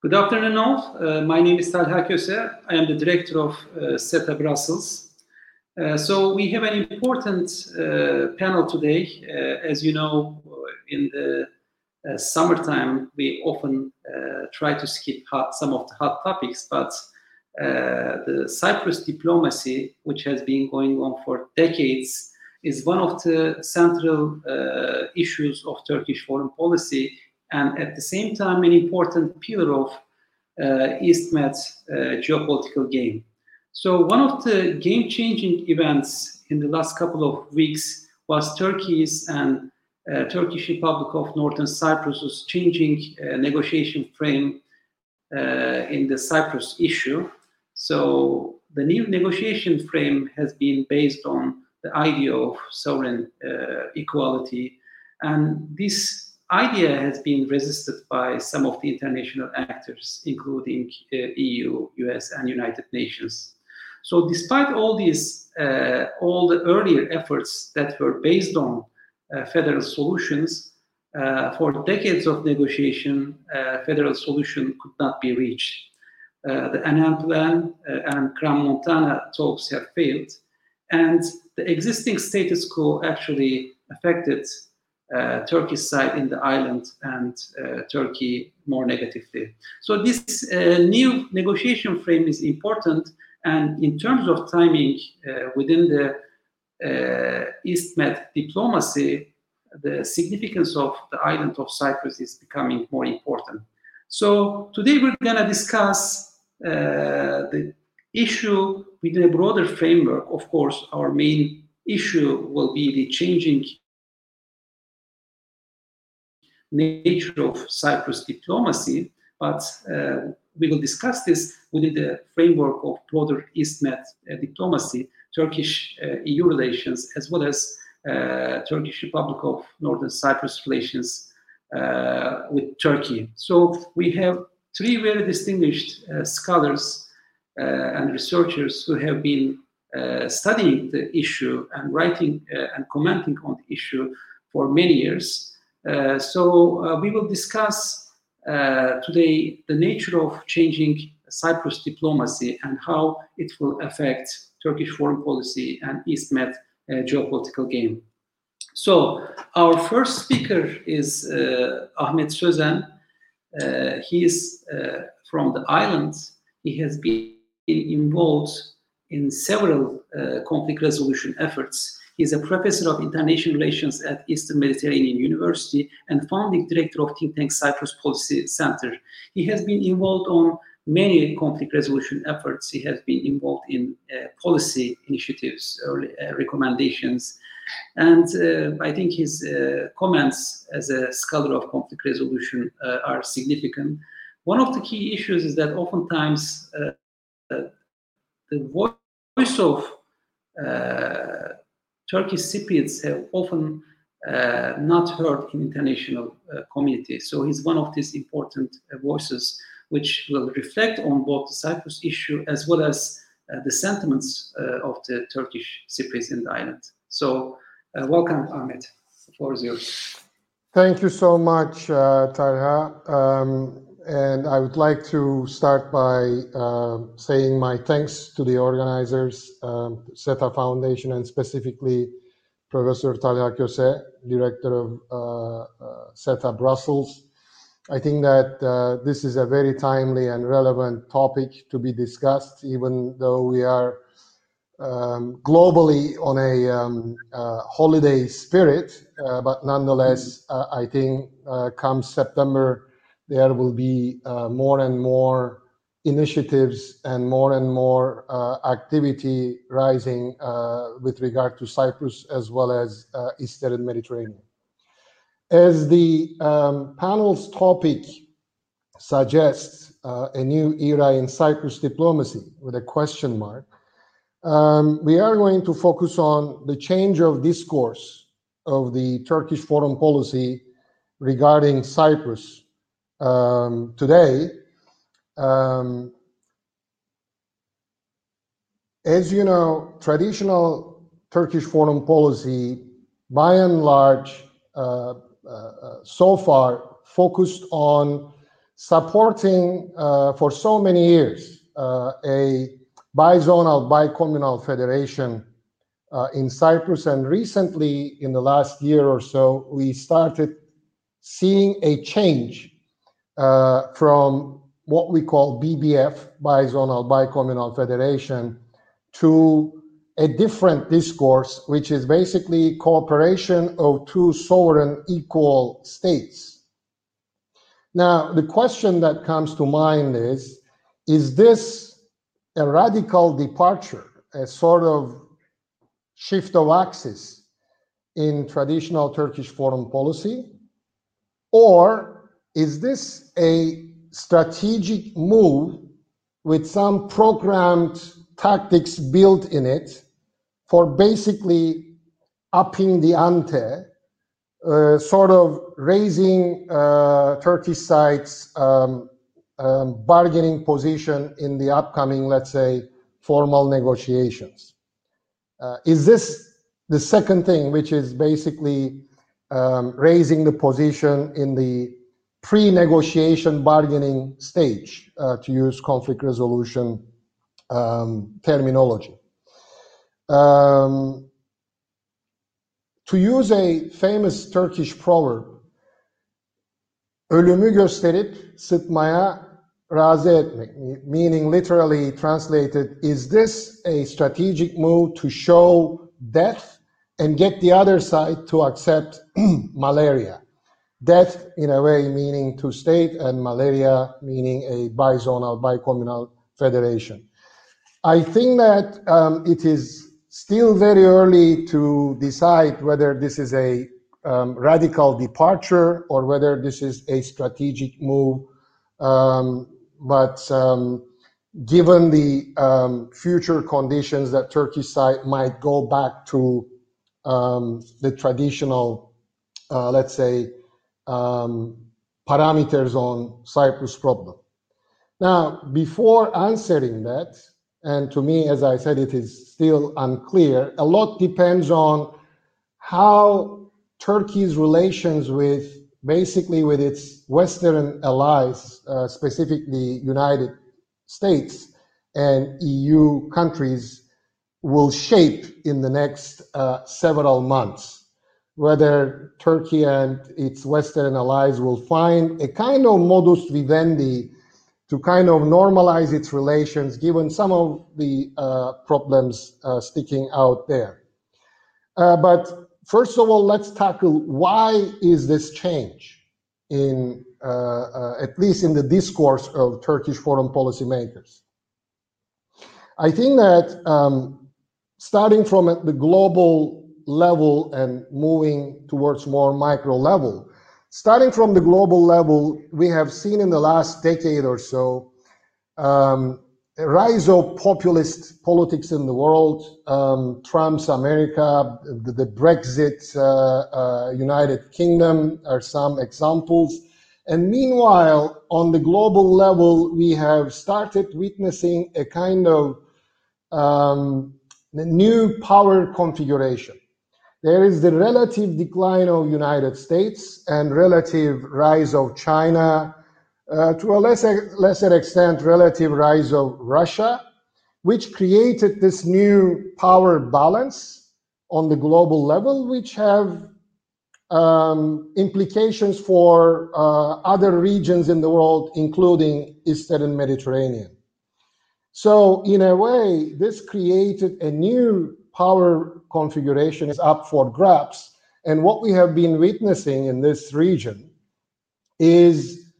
Good afternoon, all. Uh, my name is Talha Köse. I am the director of uh, SETA Brussels. Uh, so we have an important uh, panel today. Uh, as you know, in the uh, summertime, we often try to skip hot, some of the hot topics, but the Cyprus diplomacy, which has been going on for decades, is one of the central issues of Turkish foreign policy and at the same time an important pillar of uh, East Med uh, geopolitical game. So one of the game-changing events in the last couple of weeks was Turkey's and uh, Turkish Republic of Northern Cyprus's changing uh, negotiation frame uh, in the Cyprus issue. So the new negotiation frame has been based on the idea of sovereign uh, equality, and this idea has been resisted by some of the international actors, including uh, EU, US, and United Nations. So, despite all these, uh, all the earlier efforts that were based on uh, federal solutions, uh, for decades of negotiation, uh, federal solution could not be reached. Uh, the Annan Plan and Crans-Montana talks have failed, and the existing status quo actually affected Turkish side in the island and uh, Turkey more negatively. So this uh, new negotiation frame is important, and in terms of timing uh, within the uh, East Med diplomacy, the significance of the island of Cyprus is becoming more important. So today we're going to discuss uh, the issue within a broader framework. Of course, our main issue will be the changing nature of Cyprus diplomacy, but uh, we will discuss this within the framework of broader East Med uh, diplomacy, Turkish uh, EU relations, as well as uh, Turkish Republic of Northern Cyprus relations uh, with Turkey. So we have three very distinguished uh, scholars and researchers who have been studying the issue and writing and commenting on the issue for many years. Uh, so uh, we will discuss uh, today the nature of changing Cyprus diplomacy and how it will affect Turkish foreign policy and East Med geopolitical game. So our first speaker is Ahmet Sözen. he is from the island. He has been involved in several uh, conflict resolution efforts He's a professor of international relations at Eastern Mediterranean University and founding director of think tank Cyprus Policy Center. He has been involved on many conflict resolution efforts. He has been involved in uh, policy initiatives, early, uh, recommendations, and uh, I think his uh, comments as a scholar of conflict resolution uh, are significant. One of the key issues is that oftentimes uh, the voice of Turkish Cypriots have often uh, not heard in international uh, community. So he's one of these important uh, voices which will reflect on both the Cyprus issue as well as uh, the sentiments uh, of the Turkish Cypriots in the island. So uh, welcome, Ahmet. The floor is yours. Thank you so much, Talha. Um, and I would like to start by uh, saying my thanks to the organizers, um, SETA Foundation, and specifically Professor Talha Köse, Director of uh, uh, SETA Brussels. I think that uh, this is a very timely and relevant topic to be discussed, even though we are um, globally on a um, uh, holiday spirit. Uh, but nonetheless, I think come September, there will be uh, more and more initiatives and more and more uh, activity rising uh, with regard to Cyprus as well as Eastern Mediterranean. As the um, panel's topic suggests, a new era in Cyprus diplomacy with a question mark, um, we are going to focus on the change of discourse of the Turkish foreign policy regarding Cyprus um, today. Um, as you know, traditional Turkish foreign policy, by and large, uh, uh, uh so far focused on supporting uh, for so many years uh, a bizonal, bicommunal federation uh, in Cyprus. And recently, in the last year or so, we started seeing a change Uh, from what we call BBF, bizonal, bicommunal federation, to a different discourse, which is basically cooperation of two sovereign equal states. Now, the question that comes to mind is is this a radical departure, a sort of shift of axis in traditional Turkish foreign policy? Or is this a strategic move with some programmed tactics built in it for basically upping the ante, uh, sort of raising uh, Turkish side's um, um, bargaining position in the upcoming, let's say, formal negotiations. Uh, is this the second thing, which is basically um, raising the position in the pre-negotiation bargaining stage, uh, to use conflict resolution um, terminology? Um, to use a famous Turkish proverb, ölümü gösterip sıtmaya razı etmek, meaning literally translated, is this a strategic move to show death and get the other side to accept malaria? Death, in a way, meaning two state, and malaria, meaning a bizonal, bicommunal federation. I think that um, it is still very early to decide whether this is a um, radical departure or whether this is a strategic move. Um, but um, given the um, future conditions that Turkey side might go back to um, the traditional, uh, let's say, parameters on Cyprus problem. Now, before answering that, and to me, as I said, it is still unclear, a lot depends on how Turkey's relations with basically with its Western allies, uh, specifically United States and EU countries, will shape in the next uh, several months. Whether Turkey and its Western allies will find a kind of modus vivendi to kind of normalize its relations, given some of the uh, problems uh, sticking out there. Uh, but first of all, let's tackle why is this change in, uh, uh, at least in the discourse of Turkish foreign policy makers. I think that um, starting from the global level and moving towards more micro level. Starting from the global level, we have seen in the last decade or so um, a rise of populist politics in the world. Um, Trump's America, the, the Brexit, uh, uh, United Kingdom are some examples. And meanwhile, on the global level, we have started witnessing a kind of um, new power configuration. There is the relative decline of United States and relative rise of China, uh, to a lesser, lesser extent, relative rise of Russia, which created this new power balance on the global level, which have um, implications for uh, other regions in the world, including Eastern Mediterranean. So in a way, this created a new power configuration is up for grabs. And what we have been witnessing in this region is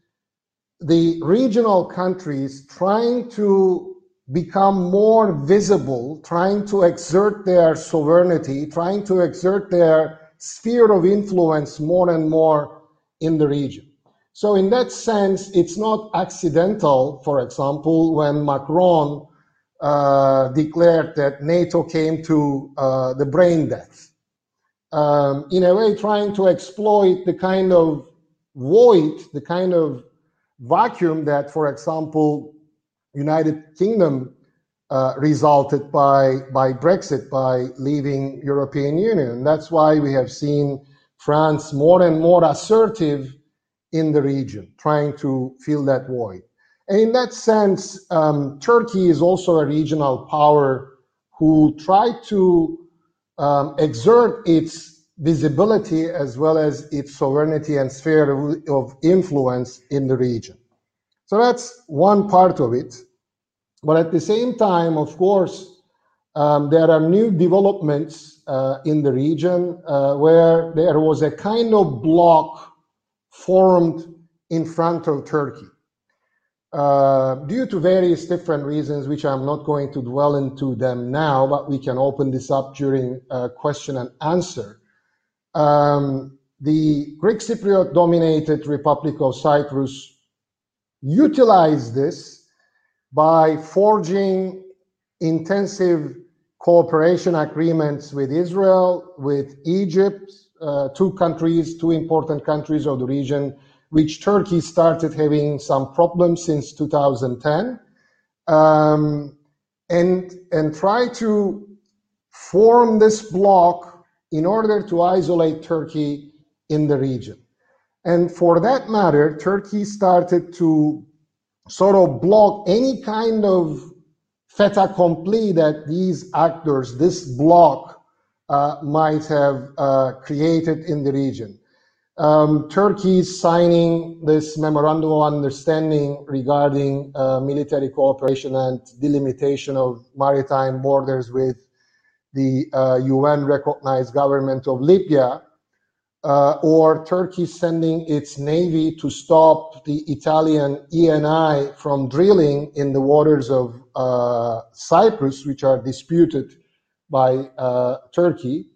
the regional countries trying to become more visible, trying to exert their sovereignty, trying to exert their sphere of influence more and more in the region. So in that sense, it's not accidental, for example, when Macron declared that NATO came to uh, the brain death. Um, in a way, trying to exploit the kind of void, the kind of vacuum that, for example, United Kingdom uh, resulted by by Brexit, by leaving European Union. That's why we have seen France more and more assertive in the region, trying to fill that void. In that sense, um, Turkey is also a regional power who tried to um, exert its visibility as well as its sovereignty and sphere of, of influence in the region. So that's one part of it. But at the same time, of course, um, there are new developments uh, in the region uh, where there was a kind of block formed in front of Turkey. Uh, due to various different reasons, which I'm not going to dwell into them now, but we can open this up during uh, question and answer. Um, the Greek Cypriot dominated Republic of Cyprus utilized this by forging intensive cooperation agreements with Israel, with Egypt, uh, two countries, two important countries of the region, which Turkey started having some problems since 2010, um, and and try to form this bloc in order to isolate Turkey in the region. And for that matter, Turkey started to sort of block any kind of fait accompli that these actors, this bloc, uh, might have uh, created in the region. Um, Turkey is signing this memorandum of understanding regarding uh, military cooperation and delimitation of maritime borders with the uh, UN recognized government of Libya, uh, or Turkey sending its navy to stop the Italian ENI from drilling in the waters of uh, Cyprus, which are disputed by uh, Turkey.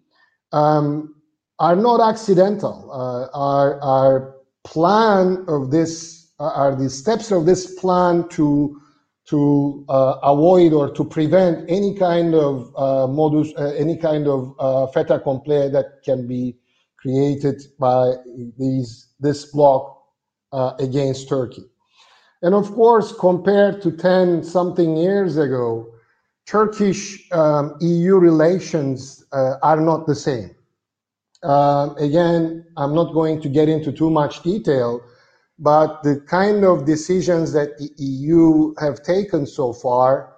Um, are not accidental. Uh, our, our plan of this uh, are the steps of this plan to to uh, avoid or to prevent any kind of uh, modus, uh, any kind of uh, fait accompli that can be created by these this bloc against Turkey. And of course, compared to 10 something years ago, Turkish um, EU relations are not the same. Uh, again, I'm not going to get into too much detail, but the kind of decisions that the EU have taken so far,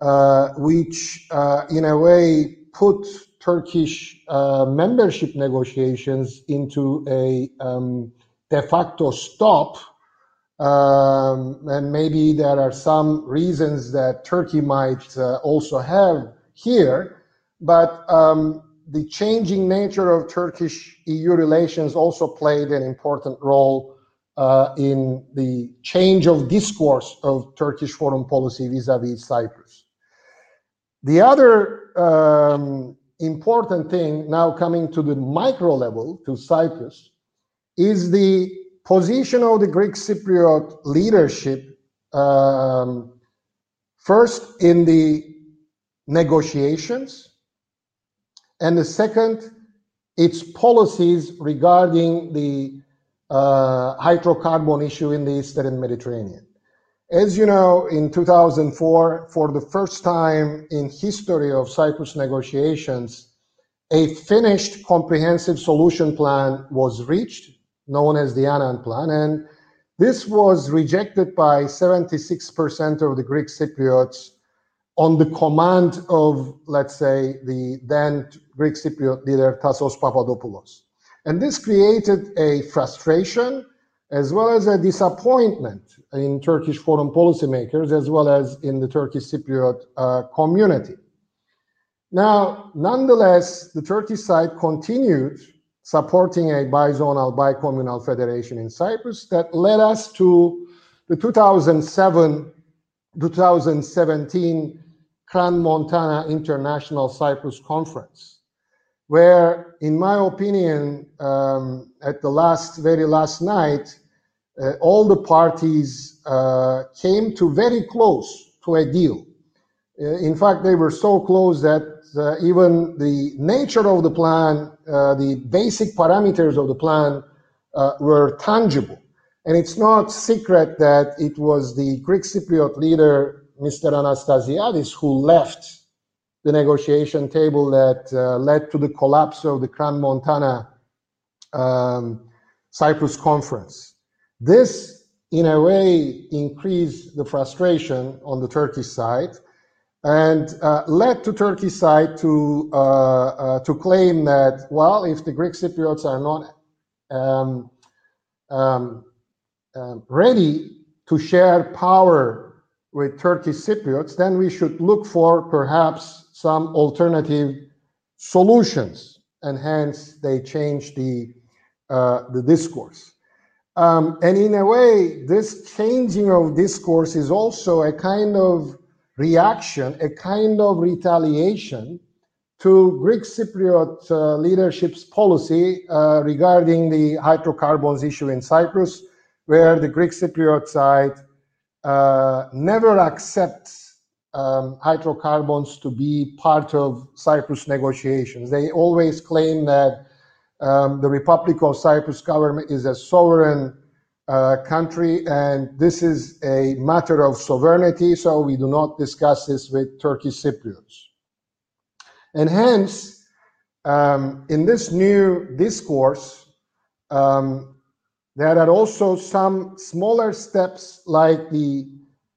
uh, which uh, in a way put Turkish uh, membership negotiations into a um, de facto stop. Um, and maybe there are some reasons that Turkey might also have here, but um, the changing nature of Turkish EU relations also played an important role uh, in the change of discourse of Turkish foreign policy vis-a-vis Cyprus. The other um, important thing now coming to the micro level to Cyprus is the position of the Greek Cypriot leadership um, first in the negotiations and the second, its policies regarding the uh, hydrocarbon issue in the Eastern Mediterranean. As you know, in 2004, for the first time in history of Cyprus negotiations, a finished comprehensive solution plan was reached, known as the Annan Plan, and this was rejected by 76% of the Greek Cypriots on the command of, let's say, the then Greek Cypriot leader Tassos Papadopoulos. And this created a frustration as well as a disappointment in Turkish foreign policymakers as well as in the Turkish Cypriot uh, community. Now, nonetheless, the Turkish side continued supporting a bizonal, bicommunal federation in Cyprus that led us to the 2007 2017 Crans-Montana International Cyprus Conference, where, in my opinion, um, at the last, very last night, uh, all the parties uh, came to very close to a deal. Uh, in fact, they were so close that uh, even the nature of the plan, uh, the basic parameters of the plan were tangible. And it's not secret that it was the Greek Cypriot leader Mr. Anastasiadis, who left the negotiation table that uh, led to the collapse of the Crans-Montana um, Cyprus conference. This, in a way, increased the frustration on the Turkish side and uh, led to Turkey's side to uh, uh, to claim that well, if the Greek Cypriots are not um, um, um, ready to share power with Turkish Cypriots, then we should look for perhaps some alternative solutions, and hence they changed the uh, the discourse. Um, and in a way, this changing of discourse is also a kind of reaction, a kind of retaliation to Greek Cypriot uh, leadership's policy uh, regarding the hydrocarbons issue in Cyprus, where the Greek Cypriot side uh, never accepts um, hydrocarbons to be part of Cyprus negotiations. They always claim that um, the Republic of Cyprus government is a sovereign uh, country, and this is a matter of sovereignty, so we do not discuss this with Turkish Cypriots. And hence, um, in this new discourse, um, there are also some smaller steps like the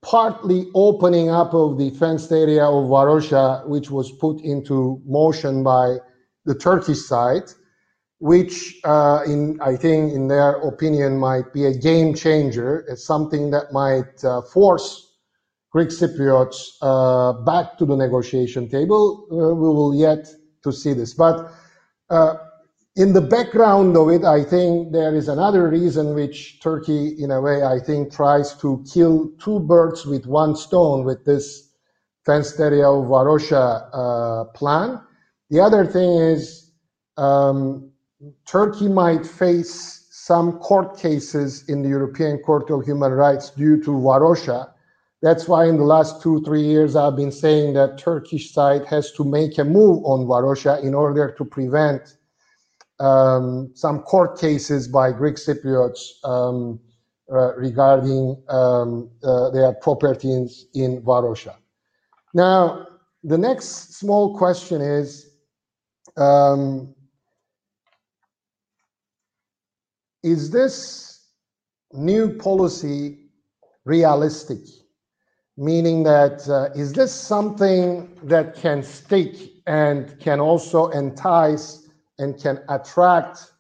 partly opening up of the fenced area of Varosha, which was put into motion by the Turkish side which uh, in I think in their opinion might be a game changer. It's something that might uh, force Greek Cypriots uh, back to the negotiation table. Uh, we will yet to see this, but uh, in the background of it, I think there is another reason which Turkey, in a way, I think tries to kill two birds with one stone with this of Varosha uh, plan. The other thing is. Um, Turkey might face some court cases in the European Court of Human Rights due to Varosha. That's why in the last two, three years, I've been saying that Turkish side has to make a move on Varosha in order to prevent um, some court cases by Greek Cypriots um, uh, regarding um, uh, their properties in Varosha. Now, the next small question is, um, is this new policy realistic? Meaning that uh, is this something that can stick and can also entice and can attract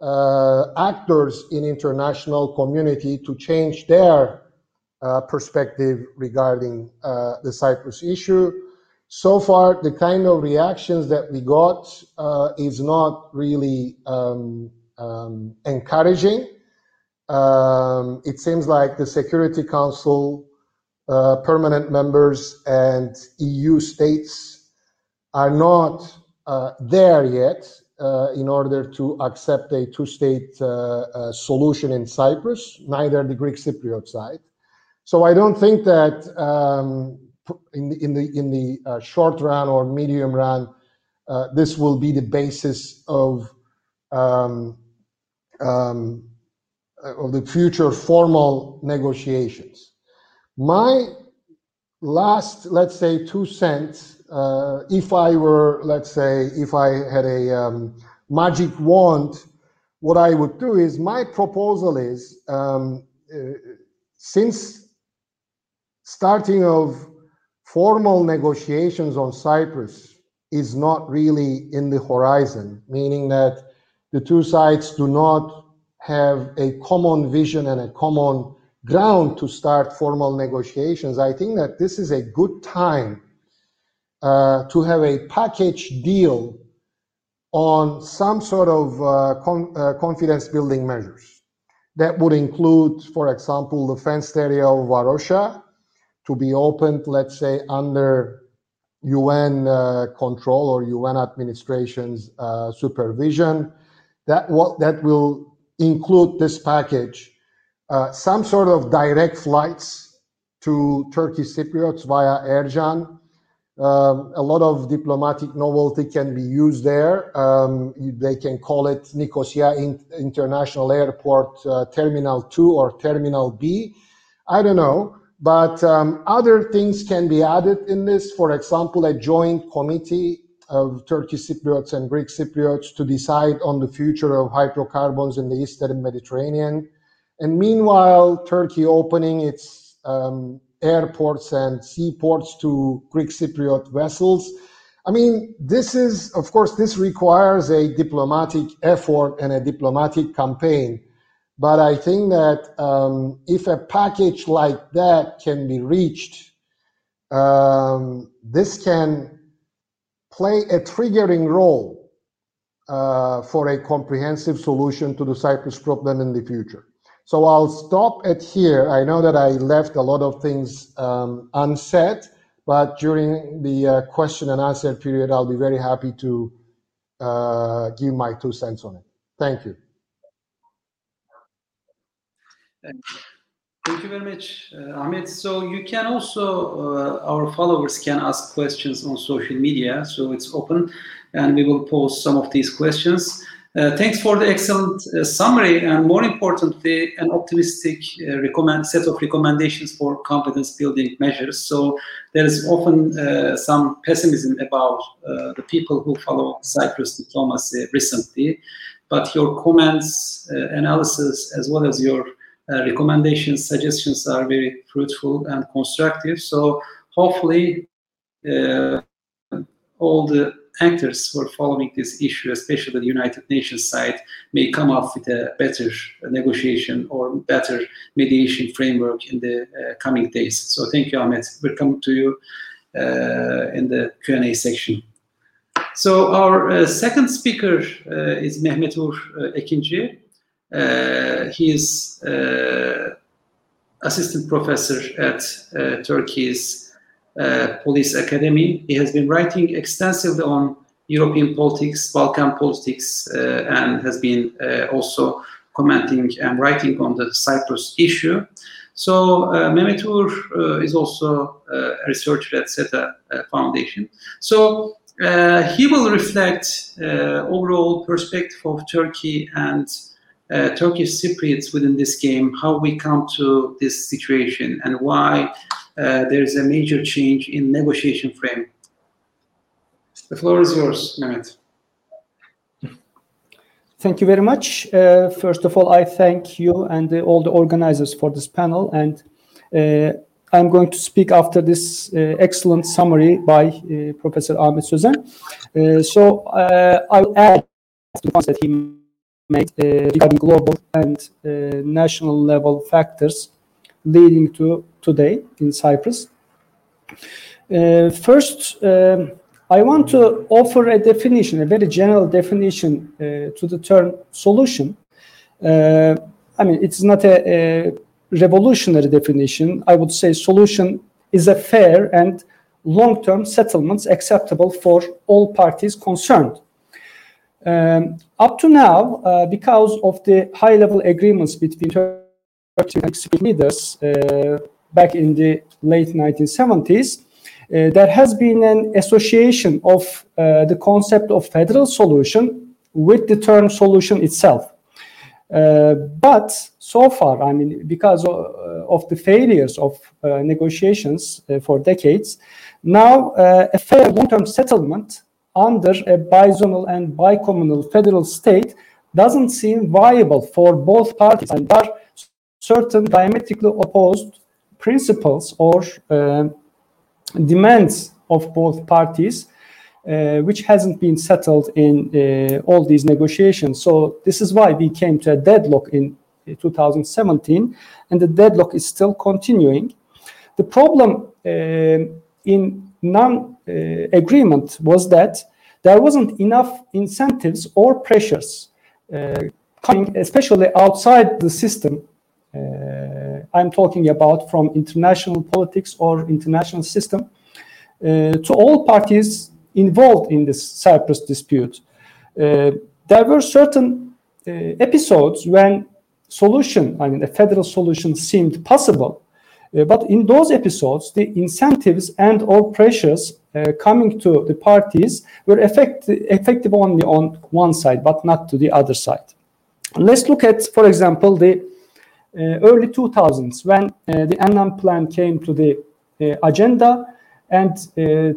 uh, actors in international community to change their uh, perspective regarding uh, the Cyprus issue. So far, the kind of reactions that we got uh, is not really um, um, encouraging. Um, it seems like the Security Council uh, permanent members and EU states are not there yet uh, in order to accept a two-state uh, uh, solution in Cyprus, neither the Greek Cypriot side. So I don't think that um, in the in the in the uh, short run or medium run, this will be the basis of um, um, of the future formal negotiations. My last, let's say, two cents, uh, if I were, let's say, if I had a um, magic wand, what I would do is my proposal is um, uh, since starting of formal negotiations on Cyprus is not really in the horizon, meaning that the two sides do not have a common vision and a common ground to start formal negotiations, I think that this is a good time to have a package deal on some sort of uh, con- uh, confidence building measures. That would include, for example, the fenced area of Varosha to be opened, let's say, under UN uh, control or UN administration's uh, supervision that what that will include this package uh, some sort of direct flights to Turkish Cypriots via Ercan. Um, a lot of diplomatic novelty can be used there. Um, they can call it Nicosia in- International Airport uh, Terminal 2 or Terminal B. I don't know. But um, other things can be added in this. For example, a joint committee of Turkish Cypriots and Greek Cypriots to decide on the future of hydrocarbons in the Eastern Mediterranean. And meanwhile, Turkey opening its um, airports and seaports to Greek Cypriot vessels. I mean, this is, of course, this requires a diplomatic effort and a diplomatic campaign. But I think that um, if a package like that can be reached, um, this can play a triggering role uh, for a comprehensive solution to the Cyprus problem in the future. So I'll stop at here. I know that I left a lot of things um, unsaid, but during the uh, question and answer period, I'll be very happy to uh, give my two cents on it. Thank you. Thank you very much, uh, Ahmet. So you can also, uh, our followers can ask questions on social media. So it's open and we will post some of these questions. Uh, thanks for the excellent uh, summary and more importantly, an optimistic uh, recommend, set of recommendations for confidence building measures. So there is often uh, some pessimism about uh, the people who follow Cyprus diplomacy recently, but your comments, analysis, as well as your recommendations, suggestions are very fruitful and constructive. So hopefully all the actors who are following this issue, especially the United Nations side, may come up with a better negotiation or better mediation framework in the uh, coming days. So thank you, Ahmet. We'll come to you uh, in the Q&A section. So our uh, second speaker uh, is Mehmet Uğur uh, Ekinci. Uh, he is assistant professor at Turkey's Police Academy. He has been writing extensively on European politics, Balkan politics, uh, and has been uh, also commenting and writing on the Cyprus issue. So uh, Mehmet Uğur uh, is also uh, a researcher at SETA Foundation. So he will reflect overall perspective of Turkey and uh, Turkish Cypriots within this game, how we come to this situation, and why uh, there is a major change in negotiation frame. The floor is yours, Mehmet. Thank you very much. Uh, first of all, I thank you and all the organizers for this panel. And uh, I'm going to speak after this uh, excellent summary by uh, Professor Ahmet Sözen. Uh, so I'll add to the points that he made regarding global and national level factors leading to today in Cyprus. Uh, first, um, I want to offer a definition, a very general definition uh, to the term solution. Uh, I mean, it's not a, a, revolutionary definition. I would say solution is a fair and long-term settlements acceptable for all parties concerned. Um, up to now, uh, because of the high-level agreements between Turkish leaders, uh, back in the late 1970s, uh, there has been an association of uh, the concept of federal solution with the term solution itself. Uh, but so far, I mean, because of, of the failures of uh, negotiations uh, for decades, now a fair long-term settlement under a bizonal and bicommunal federal state doesn't seem viable for both parties, and there certain diametrically opposed principles or uh, demands of both parties, uh, which hasn't been settled in uh, all these negotiations. So this is why we came to a deadlock in 2017, and the deadlock is still continuing. The problem in non-agreement was that there wasn't enough incentives or pressures uh, coming, especially outside the system, uh, I'm talking about from international politics or international system, uh, to all parties involved in this Cyprus dispute. Uh, there were certain episodes when solution, I mean, a federal solution seemed possible, uh, but in those episodes, the incentives and all pressures uh, coming to the parties were effect effective only on one side, but not to the other side. Let's look at, for example, the uh, early 2000s when uh, the Annan plan came to the uh, agenda and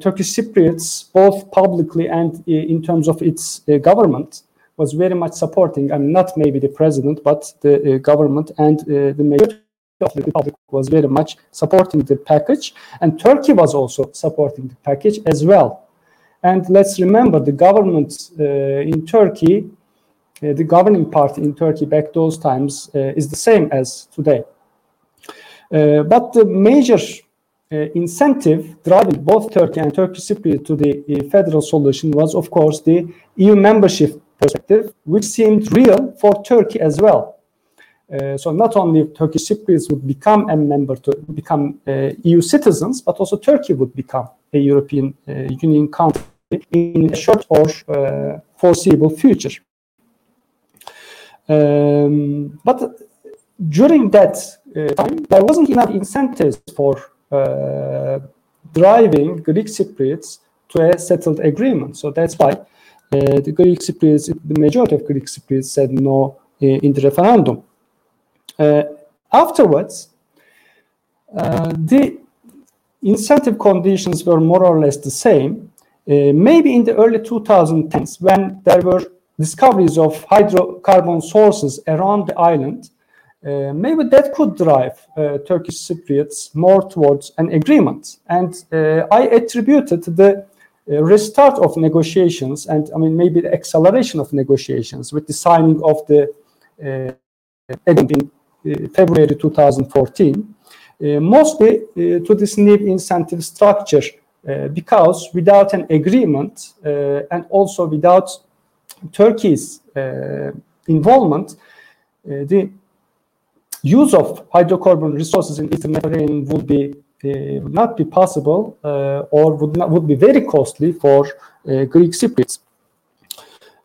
Turkish Cypriots, both publicly and in terms of its government, was very much supporting, I mean, not maybe the president, but the uh, government and uh, the majority of the public was very much supporting the package. And Turkey was also supporting the package as well. And let's remember the government uh, in Turkey, uh, the governing party in Turkey back those times uh, is the same as today. Uh, but the major uh, incentive driving both Turkey and Turkish Cypriot to the uh, federal solution was, of course, the EU membership perspective, which seemed real for Turkey as well. Uh, so not only Turkish Cypriots would become a member to become uh, EU citizens, but also Turkey would become a European uh, Union country in a short or foreseeable future. Um, but during that time, there wasn't enough incentives for uh, driving Greek Cypriots to a settled agreement. So that's why uh, the Greek Cypriots, the majority of Greek Cypriots said no uh, in the referendum. afterwards, the incentive conditions were more or less the same. Uh, maybe in the early 2010s, when there were discoveries of hydrocarbon sources around the island, uh, maybe that could drive uh, Turkish Cypriots more towards an agreement. And uh, I attributed the uh, restart of negotiations and I mean maybe the acceleration of negotiations with the signing of the uh, agreement in February 2014, mostly to this new incentive structure because without an agreement and also without Turkey's involvement, the use of hydrocarbon resources in Eastern Mediterranean would be uh, not be possible uh, or would not would be very costly for uh, Greek Cypriots.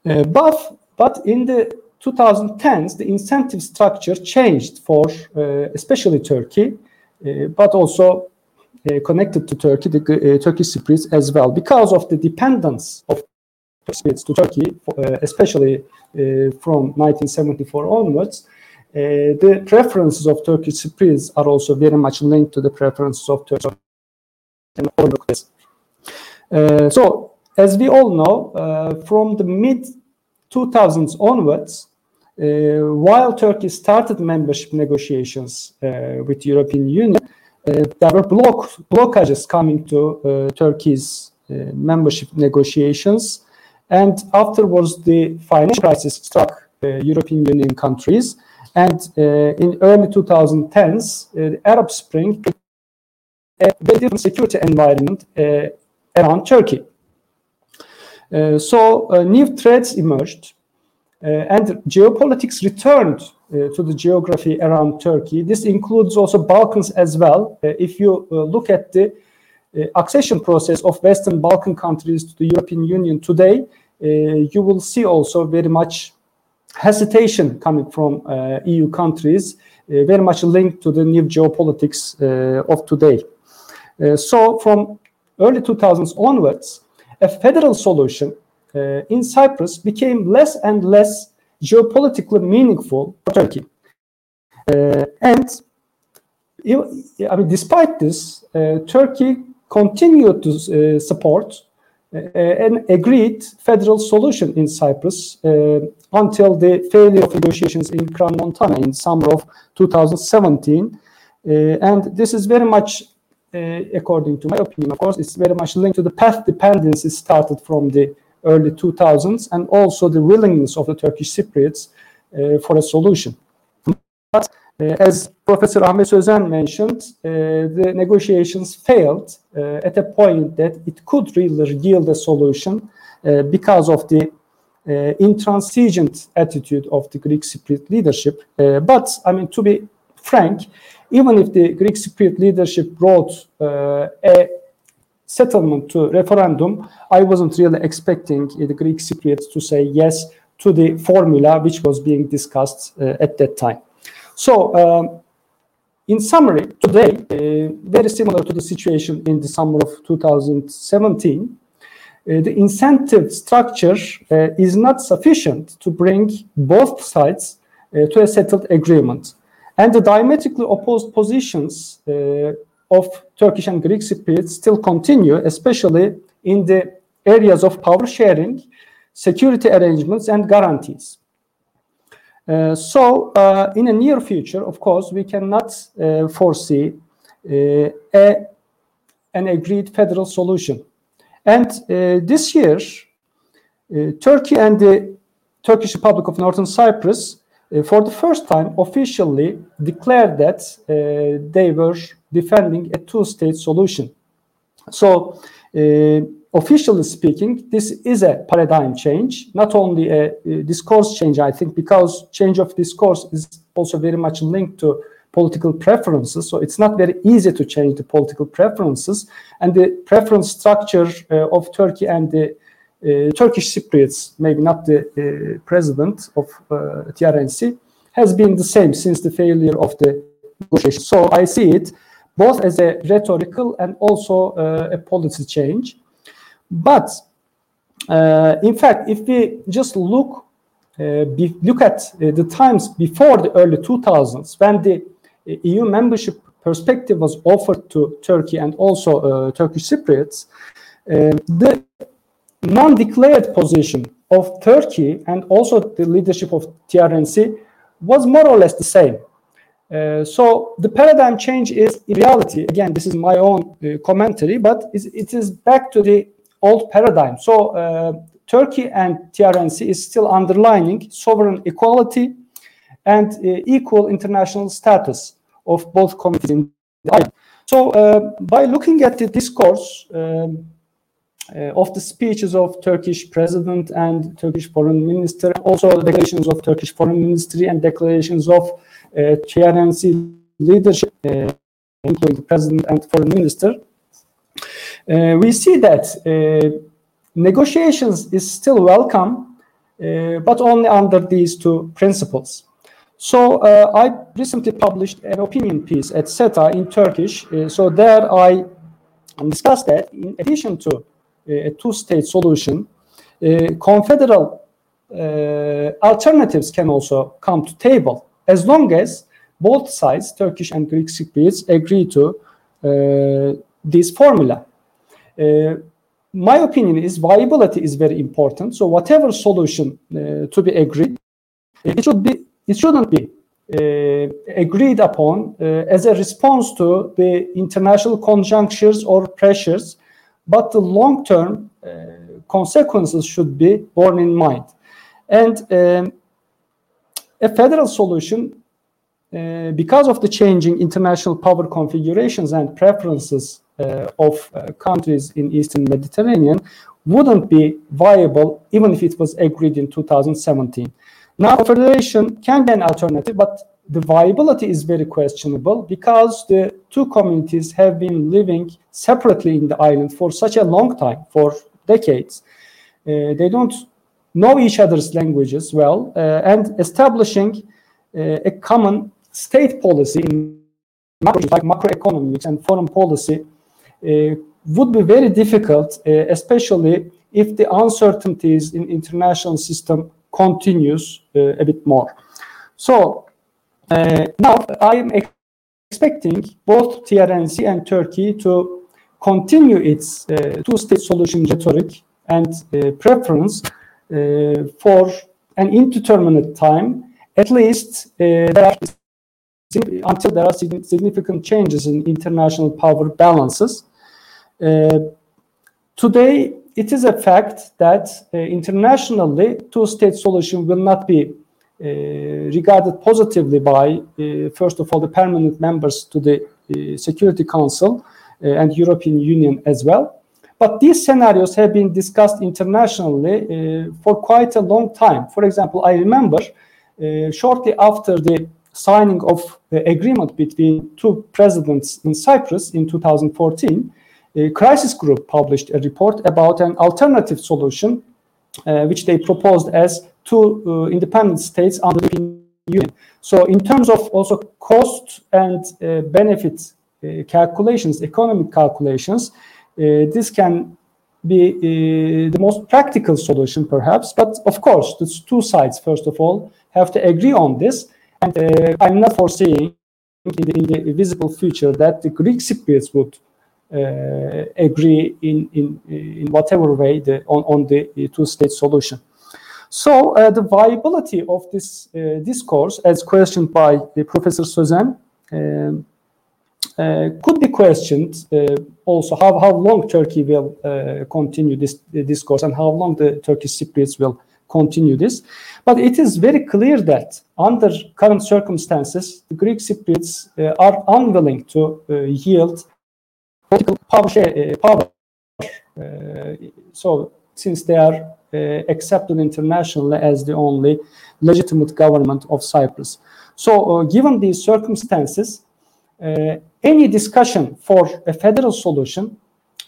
Uh, but but in the 2010s, the incentive structure changed for uh, especially Turkey, uh, but also connected to Turkey, the Turkish Cypriots as well, because of the dependence of Cypriots to Turkey, especially from 1974 onwards. Uh, the preferences of Turkish Cypriots are also very much linked to the preferences of Turkish and uh, so, as we all know, uh, from the mid 2000s onwards, uh, while Turkey started membership negotiations uh, with the European Union, uh, there were block blockages coming to Turkey's membership negotiations, and afterwards the financial crisis struck European Union countries, and uh, in early 2010s, uh, the Arab Spring, a very different security environment uh, around Turkey. so new threats emerged, and geopolitics returned uh, to the geography around Turkey. This includes also Balkans as well. Uh, if you uh, look at the accession process of Western Balkan countries to the European Union today, you will see also very much hesitation coming from uh, EU countries, uh, very much linked to the new geopolitics uh, of today. so from early 2000s onwards, a federal solution in Cyprus became less and less geopolitically meaningful for Turkey. and I mean, despite this, Turkey continued to uh, support uh, an agreed federal solution in Cyprus uh, until the failure of negotiations in Crans-Montana in summer of 2017. Uh, and this is very much, according to my opinion, of course, it's very much linked to the path dependency started from the early 2000s and also the willingness of the Turkish Cypriots for a solution. But uh, as Professor Ahmet Sözen mentioned, uh, the negotiations failed uh, at a point that it could really yield a solution because of the intransigent attitude of the Greek Cypriot leadership. but, I mean, to be frank, even if the Greek Cypriot leadership brought a settlement to referendum, I wasn't really expecting the Greek Cypriots to say yes to the formula which was being discussed uh, at that time. So, um, in summary, today, uh, very similar to the situation in the summer of 2017, uh, the incentive structure uh, is not sufficient to bring both sides uh, to a settled agreement. And the diametrically opposed positions uh, of Turkish and Greek Cypriots still continue, especially in the areas of power sharing, security arrangements and guarantees. Uh, so, uh, in the near future, of course, we cannot uh, foresee a, an agreed federal solution. And this year, Turkey and the Turkish Republic of Northern Cyprus, for the first time, officially declared that they were defending a two-state solution. So, officially speaking, this is a paradigm change, not only a, a, discourse change, I think, because change of discourse is also very much linked to political preferences. So it's not very easy to change the political preferences. And the preference structure uh, of Turkey and the uh, Turkish Cypriots, maybe not the uh, president of uh, TRNC, has been the same since the failure of the negotiation. So I see it both as a rhetorical and also uh, a policy change. But uh, in fact, if we just look uh, be, look at uh, the times before the early 2000s, when the EU membership perspective was offered to Turkey and also uh, Turkish Cypriots, uh, the non-declared position of Turkey and also the leadership of TRNC was more or less the same. Uh, so the paradigm change is in reality, again, this is my own uh, commentary, but it is back to the old paradigm. So uh, Turkey and TRNC is still underlining sovereign equality and uh, equal international status of both communities in the island. So uh, by looking at the discourse um, uh, of the speeches of Turkish president and Turkish foreign minister, also declarations of Turkish foreign ministry and declarations of uh, TRNC leadership, uh, including the president and foreign minister, uh, we see that uh, negotiations is still welcome, uh, but only under these two principles. So uh, I recently published an opinion piece at SETA in Turkish. Uh, so there I discussed that in addition to uh, a two-state solution, confederal alternatives can also come to table as long as both sides, Turkish and Greek Cypriots, agree to this formula. My opinion is viability is very important. So whatever solution to be agreed, it should be it shouldn't be uh, agreed upon uh, as a response to the international conjunctures or pressures, but the long-term uh, consequences should be borne in mind. And um, a federal solution, because of the changing international power configurations and preferences of uh, countries in Eastern Mediterranean wouldn't be viable even if it was agreed in 2017. Now, federation can be an alternative, but the viability is very questionable because the two communities have been living separately in the island for such a long time, for decades. Uh, they don't know each other's languages well, uh, and establishing uh, a common state policy in macro, like macroeconomics and foreign policy uh, would be very difficult, uh, especially if the uncertainties in international system continues uh, a bit more. So now I am expecting both TRNC and Turkey to continue its two-state solution rhetoric and preference for an indeterminate time, at least uh, there are until there are significant changes in international power balances. Uh, today, it is a fact that uh, internationally, two-state solution will not be uh, regarded positively by, uh, first of all, the permanent members to the uh, Security Council uh, and European Union as well. But these scenarios have been discussed internationally for quite a long time. For example, I remember shortly after the signing of the agreement between two presidents in Cyprus in 2014, a crisis group published a report about an alternative solution, uh, which they proposed as two uh, independent states under the European Union. So, in terms of also cost and uh, benefit uh, calculations, economic calculations, this can be uh, the most practical solution, perhaps. But of course, the two sides, first of all, have to agree on this and uh, I'm not foreseeing in the, in the, visible future that the Greek Cypriots would agree in, in, in whatever way the, on, on the two-state solution. So uh, the viability of this uh, discourse, as questioned by Professor Sözen, um, uh, could be questioned also how, how long Turkey will continue this discourse and how long the Turkish Cypriots will continue this. But it is very clear that under current circumstances, the Greek Cypriots uh, are unwilling to uh, yield political power. Uh, power. so, since they are accepted internationally as the only legitimate government of Cyprus. So, given these circumstances, any discussion for a federal solution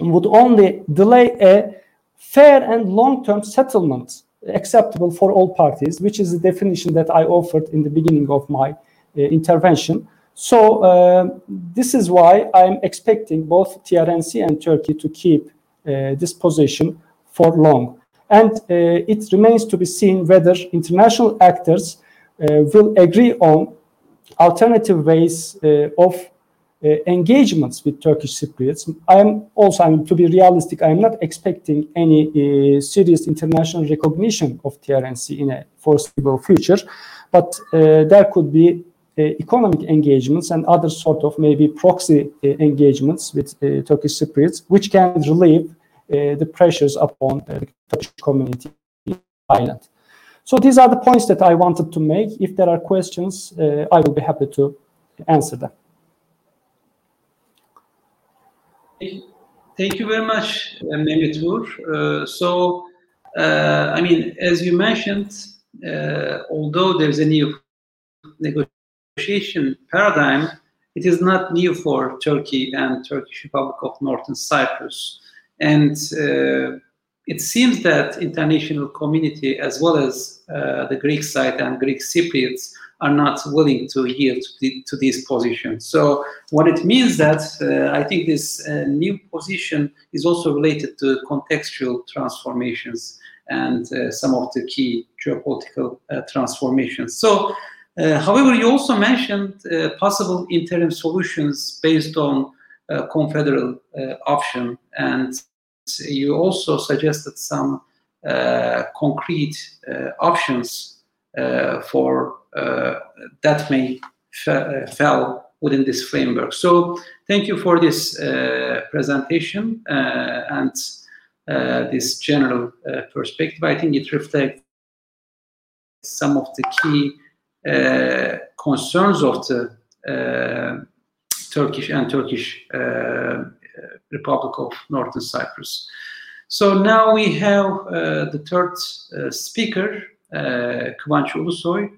would only delay a fair and long-term settlement acceptable for all parties, which is the definition that I offered in the beginning of my uh, intervention. So uh, this is why I'm expecting both TRNC and Turkey to keep uh, this position for long. And uh, it remains to be seen whether international actors uh, will agree on alternative ways uh, of Uh, engagements with Turkish Cypriots. I am also, I mean, to be realistic, I am not expecting any uh, serious international recognition of TRNC in a foreseeable future, but uh, there could be uh, economic engagements and other sort of maybe proxy uh, engagements with Turkish Cypriots, which can relieve the pressures upon the Turkish community in island. So these are the points that I wanted to make. If there are questions, I will be happy to answer them. Thank you very much, uh, Mehmet Uh, so, uh, I mean, as you mentioned, although there's a new negotiation paradigm, it is not new for Turkey and Turkish Republic of Northern Cyprus. And uh, it seems that international community, as well as uh, the Greek side and Greek Cypriots, are not willing to yield to, the, to these positions. So what it means that uh, I think this uh, new position is also related to contextual transformations and uh, some of the key geopolitical uh, transformations. So, uh, however, you also mentioned uh, possible interim solutions based on confederal option, and you also suggested some concrete options for uh, that may uh, fell within this framework. So thank you for this uh, presentation and this general perspective. I think it reflects some of the key concerns of the Turkish and Turkish uh, Republic of Northern Cyprus. So now we have uh, the third uh, speaker, uh, Kıvanç Ulusoy,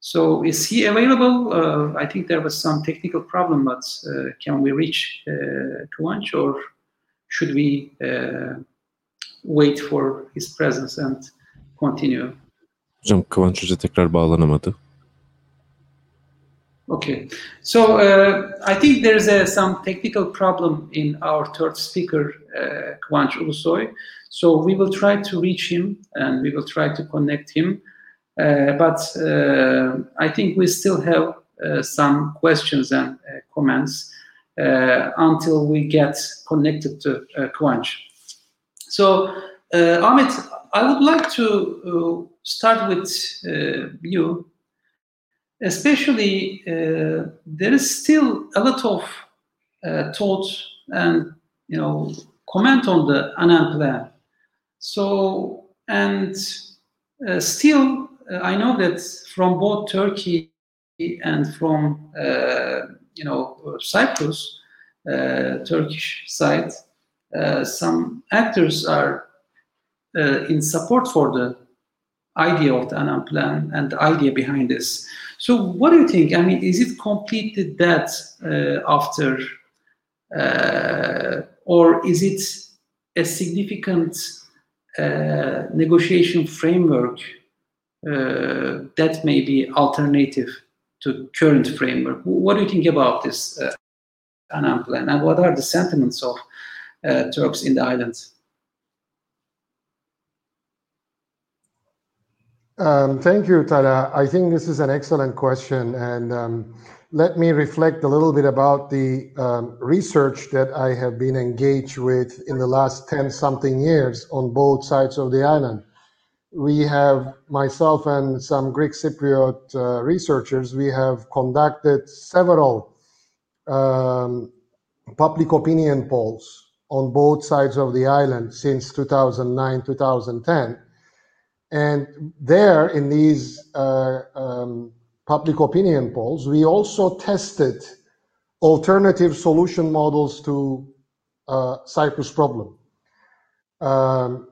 so is he available? Uh, I think there was some technical problem, but uh, can we reach uh, Kıvanç or should we uh, wait for his presence and continue? Hocam Kıvanç Hoca tekrar bağlanamadı. Okay, so uh, I think there's a, some technical problem in our third speaker, uh, Kıvanç Ulusoy. So we will try to reach him and we will try to connect him. Uh, but uh, I think we still have uh, some questions and comments until we get connected to uh, So, Ahmet, I would like to start with you especially uh, there is still a lot of uh, thought and you know comment on the Annan plan. So and uh, still uh, I know that from both Turkey and from uh, you know Cyprus, uh, Turkish side, some actors are in support for the idea of the Annan plan and the idea behind this. So, what do you think? I mean, is it completed that uh, after, uh, or is it a significant uh, negotiation framework uh, that may be alternative to current framework. What do you think about this uh, Annan plan, and what are the sentiments of uh, Turks in the islands? Thank you, Talha. I think this is an excellent question, and um, let me reflect a little bit about the um, research that I have been engaged with in the last 10 something years on both sides of the island. We have, myself and some Greek Cypriot uh, researchers, we have conducted several um, public opinion polls on both sides of the island since 2009, 2010. And there, in these uh, um, public opinion polls, we also tested alternative solution models to uh, Cyprus problem. Um,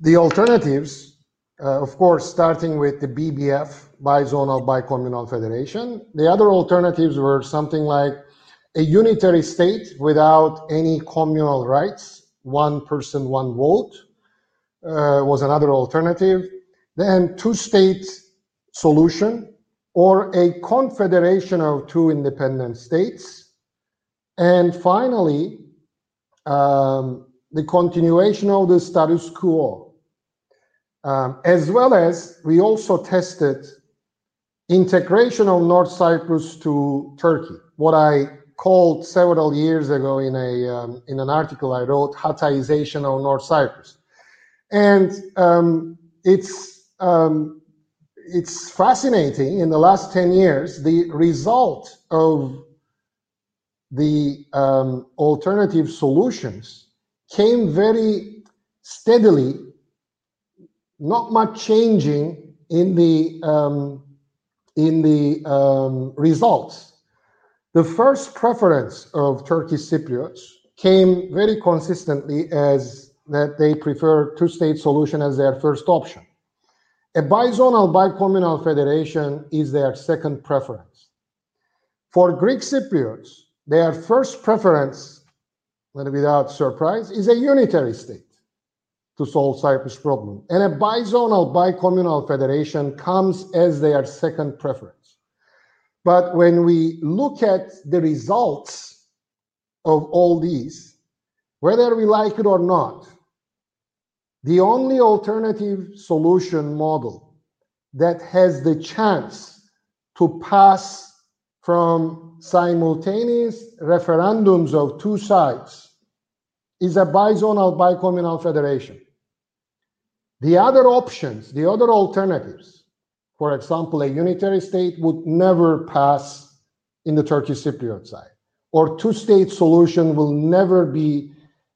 the alternatives, uh, of course, starting with the BBF, bizonal bicommunal federation. The other alternatives were something like a unitary state without any communal rights, one person, one vote, was another alternative. Then two state solution or a confederation of two independent states. And finally, um, the continuation of the status quo, um, as well as we also tested integration of North Cyprus to Turkey, what I called several years ago in a um, in an article I wrote, Hatayization of North Cyprus, and um, it's um, it's fascinating in the last 10 years the result of the um, alternative solutions came very steadily not much changing in the um, in the um, results. The first preference of turkish cypriots came very consistently as that they prefer two-state solution as their first option a bizonal bicommunal federation is their second preference. For Greek Cypriots, their first preference, without surprise, is a unitary state to solve Cyprus problem. And a bizonal bicommunal federation comes as their second preference. But when we look at the results of all these, whether we like it or not, the only alternative solution model that has the chance to pass from simultaneous referendums of two sides is a bizonal bicommunal federation. The other options, the other alternatives, for example, a unitary state would never pass in the Turkish Cypriot side, or two state solution will never be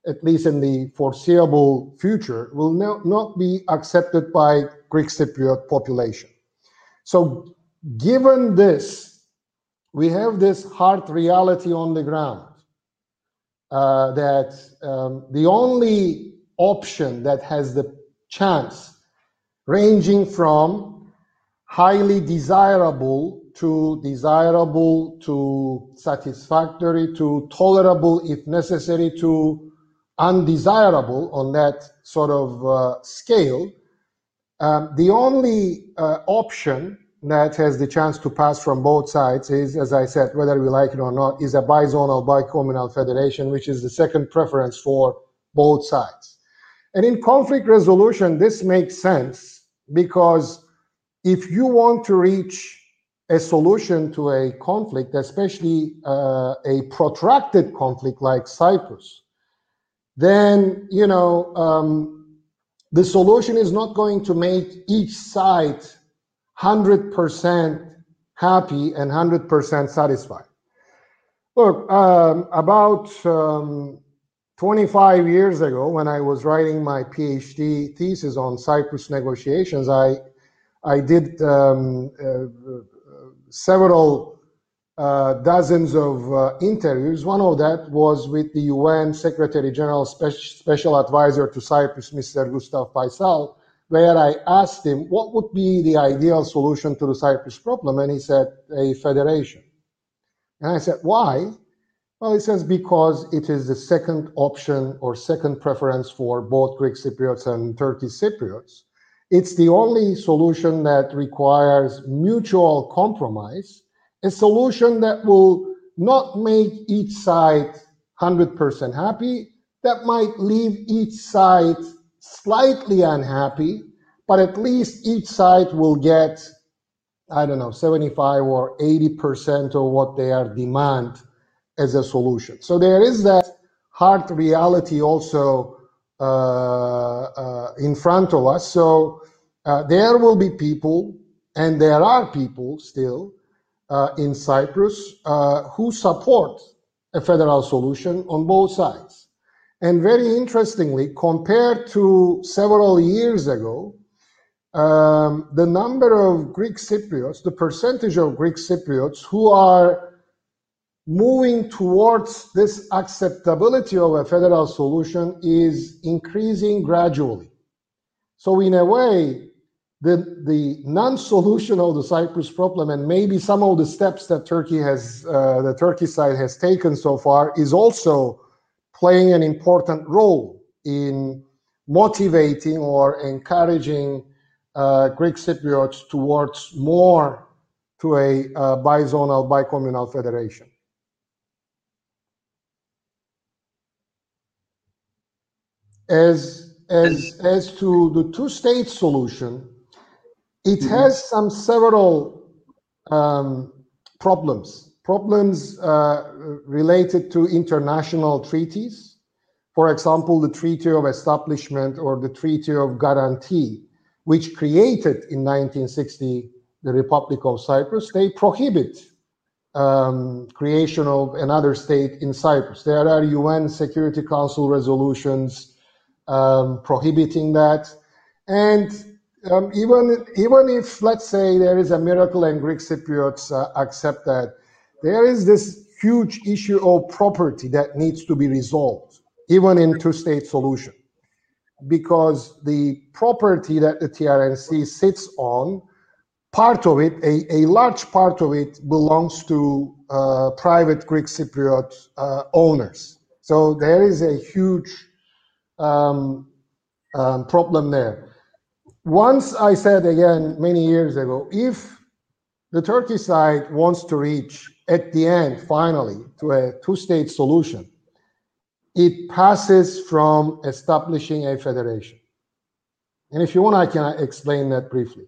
at least in the foreseeable future, will no, not be accepted by Greek Cypriot population. So given this, we have this hard reality on the ground uh, that um, the only option that has the chance ranging from highly desirable to desirable to satisfactory to tolerable if necessary to undesirable on that sort of uh, scale, um, the only uh, option that has the chance to pass from both sides is, as I said, whether we like it or not, is a bizonal bicommunal federation, which is the second preference for both sides. And in conflict resolution, this makes sense because if you want to reach a solution to a conflict, especially uh, a protracted conflict like Cyprus, then you know um, the solution is not going to make each side 100% happy and 100% satisfied. Look, um, about um, 25 years ago, when I was writing my PhD thesis on Cyprus negotiations, I I did um, uh, uh several dozens of uh, interviews. One of that was with the UN Secretary General Spe- Special Advisor to Cyprus, Mr. Gustav Feissel, where I asked him what would be the ideal solution to the Cyprus problem, and he said a federation. And I said, why? Well, he says because it is the second option or second preference for both Greek Cypriots and Turkish Cypriots. It's the only solution that requires mutual compromise a solution that will not make each side 100% happy, that might leave each side slightly unhappy, but at least each side will get I don't know, 75 or 80% of what they are demand as a solution. So there is that hard reality also uh, uh, in front of us. So uh, there will be people, and there are people still uh, in Cyprus uh, who support a federal solution on both sides. And very interestingly, compared to several years ago, um, the number of Greek Cypriots, the percentage of Greek Cypriots who are moving towards this acceptability of a federal solution is increasing gradually. So, in a way, the, the non-solution of the Cyprus problem and maybe some of the steps that Turkey has, uh, the Turkey side has taken so far is also playing an important role in motivating or encouraging uh, Greek Cypriots towards more to a uh, bizonal, bicommunal federation. As, as, as to the two-state solution, it mm-hmm. has some several um, problems. Problems uh, related to international treaties. For example, the Treaty of Establishment or the Treaty of Guarantee which created in 1960 the Republic of Cyprus, they prohibit um, creation of another state in Cyprus. There are UN Security Council resolutions um, prohibiting that, and um, even even if let's say there is a miracle and Greek Cypriots uh, accept that, there is this huge issue of property that needs to be resolved, even in two-state solution because the property that the TRNC sits on, part of it, a, a large part of it, belongs to uh, private Greek Cypriot uh, owners. So there is a huge um, um, problem there. Once I said again many years ago, if the Turkey side wants to reach at the end, finally, to a two state solution, it passes from establishing a federation. And if you want, I can explain that briefly.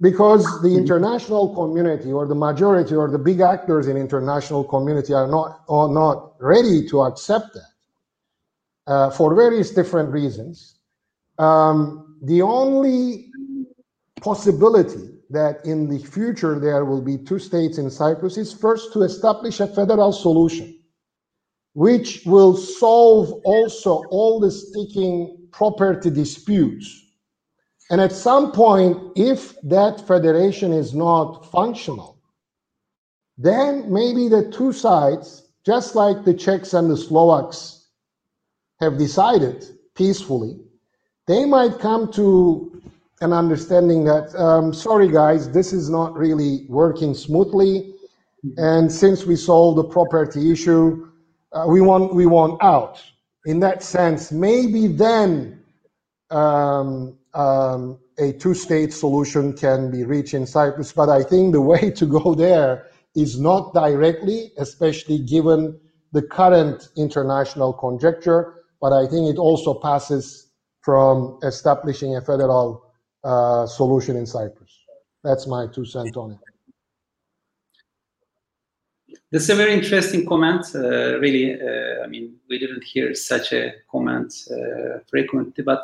Because the international community or the majority or the big actors in international community are not, are not ready to accept that uh, for various different reasons. Um, the only possibility that in the future there will be two states in Cyprus is first to establish a federal solution which will solve also all the sticking property disputes. And at some point, if that federation is not functional, then maybe the two sides, just like the Czechs and the Slovaks have decided peacefully, they might come to an understanding that, um, sorry guys, this is not really working smoothly. And since we solved the property issue, uh, we want we want out. In that sense, maybe then um, um, a two-state solution can be reached in Cyprus. But I think the way to go there is not directly, especially given the current international conjecture. But I think it also passes from establishing a federal uh, solution in Cyprus. That's my two cents on it. This is a very interesting comment. Uh, really, uh, I mean, we didn't hear such a comment uh, frequently, but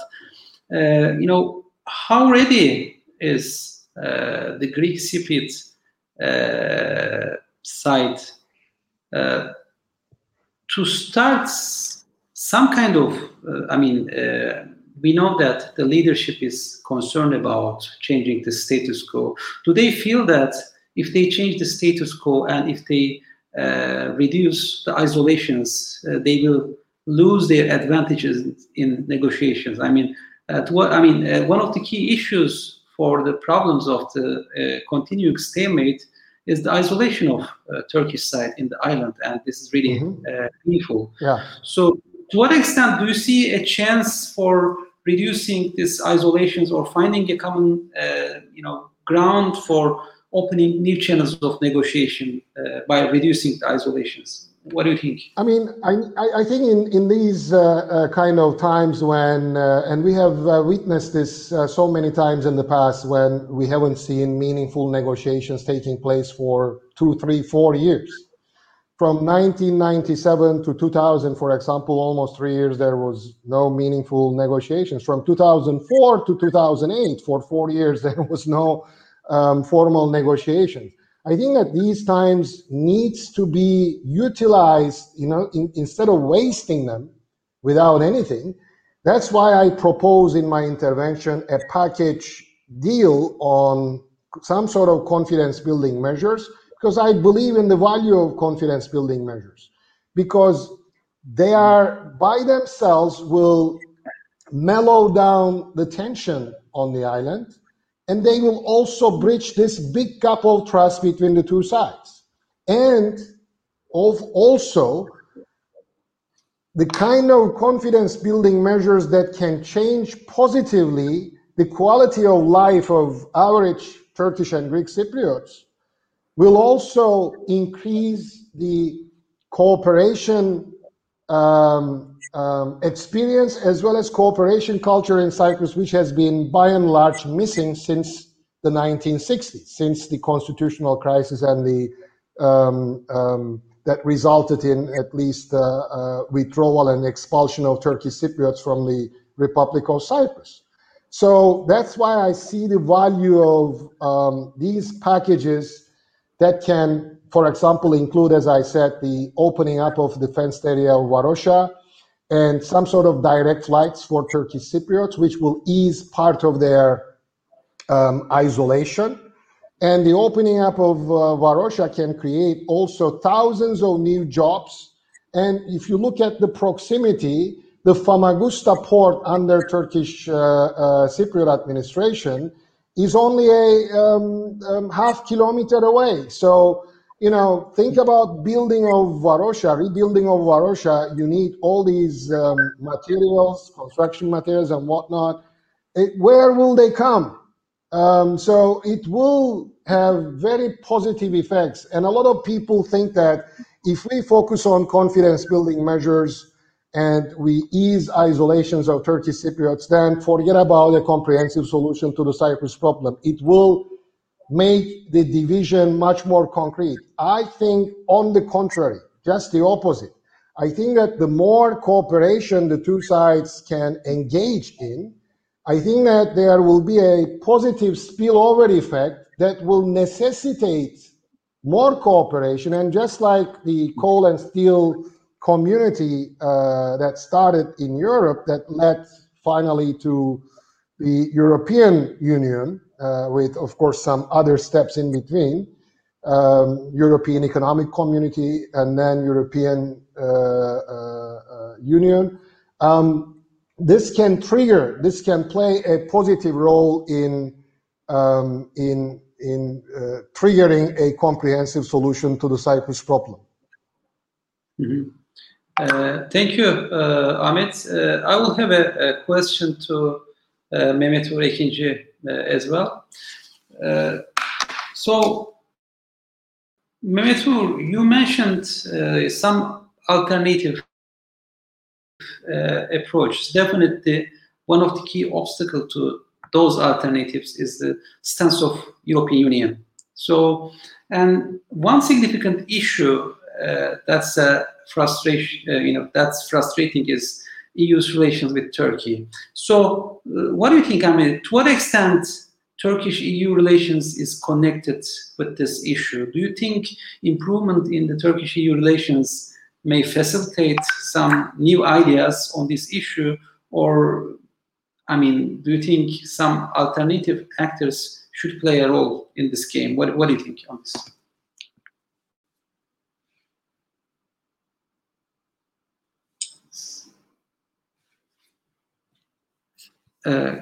uh, you know, how ready is uh, the Greek Cypriot side to start some kind of? I mean, we know that the leadership is concerned about changing the status quo. Do they feel that if they change the status quo and if they uh, reduce the isolations, uh, they will lose their advantages in negotiations. I mean, uh, what, I mean, one of the key issues for the problems of the continuing stalemate is the isolation of uh, Turkish side in the island, and this is really mm-hmm. uh, painful. Yeah. So, to what extent do you see a chance for reducing these isolations or finding a common, uh, you know, ground for opening new channels of negotiation uh, by reducing the isolations. what do you think? I mean, I, I think in, in these uh, uh, kind of times when, uh, and we have uh, witnessed this so many times in the past when we haven't seen meaningful negotiations taking place for two, three, four years. From 1997 to 2000, for example, almost three years, there was no meaningful negotiations. From 2004 to 2008, for four years, there was no um, formal negotiations I think that these times needs to be utilized, you know, in, instead of wasting them without anything. That's why I propose in my intervention a package deal on some sort of confidence building measures because I believe in the value of confidence building measures. Because they are by themselves will mellow down the tension on the island and they will also bridge this big gap of trust between the two sides. And of also the kind of confidence building measures that can change positively the quality of life of average Turkish and Greek Cypriots will also increase the cooperation um, um, experience as well as cooperation culture in Cyprus, which has been by and large missing since the 1960s, since the constitutional crisis and the um, um, that resulted in at least uh, uh, withdrawal and expulsion of Turkish Cypriots from the Republic of Cyprus. So that's why I see the value of um, these packages that can, for example, include, as I said, the opening up of the fenced area of Varosha, and some sort of direct flights for Turkish Cypriots, which will ease part of their um, isolation. And the opening up of uh, Varosha can create also thousands of new jobs. And if you look at the proximity, the Famagusta port under Turkish uh, uh, Cypriot administration is only a um, um, half kilometer away. So you know, think about building of Varosha, rebuilding of Varosha. You need all these um, materials, construction materials, and whatnot. It, where will they come? Um, so it will have very positive effects. And a lot of people think that if we focus on confidence building measures and we ease isolations of Turkish Cypriots, then forget about a comprehensive solution to the Cyprus problem. It will make the division much more concrete. I think, on the contrary, just the opposite. I think that the more cooperation the two sides can engage in, I think that there will be a positive spillover effect that will necessitate more cooperation. And just like the coal and steel community uh, that started in Europe, that led finally to the European Union, uh, with, of course, some other steps in between. Um, European Economic Community and then European uh, uh, Union. Um, this can trigger, this can play a positive role in um, in in uh, triggering a comprehensive solution to the Cyprus problem. Mm -hmm. Uh, thank you, uh, Ahmet. I will have a, a question to uh, Mehmet Uğur Ekinci uh, as well. Uh, so, Mehmet Uğur, you mentioned some alternative approaches. Definitely, one of the key obstacles to those alternatives is the stance of European Union. So, and one significant issue uh, that's a frustration, uh, you know, that's frustrating is EU's relations with Turkey. So, uh, what do you think? I mean, to what extent Turkish EU relations is connected with this issue? Do you think improvement in the Turkish EU relations may facilitate some new ideas on this issue, or I mean, do you think some alternative actors should play a role in this game? What, what do you think on this? Uh,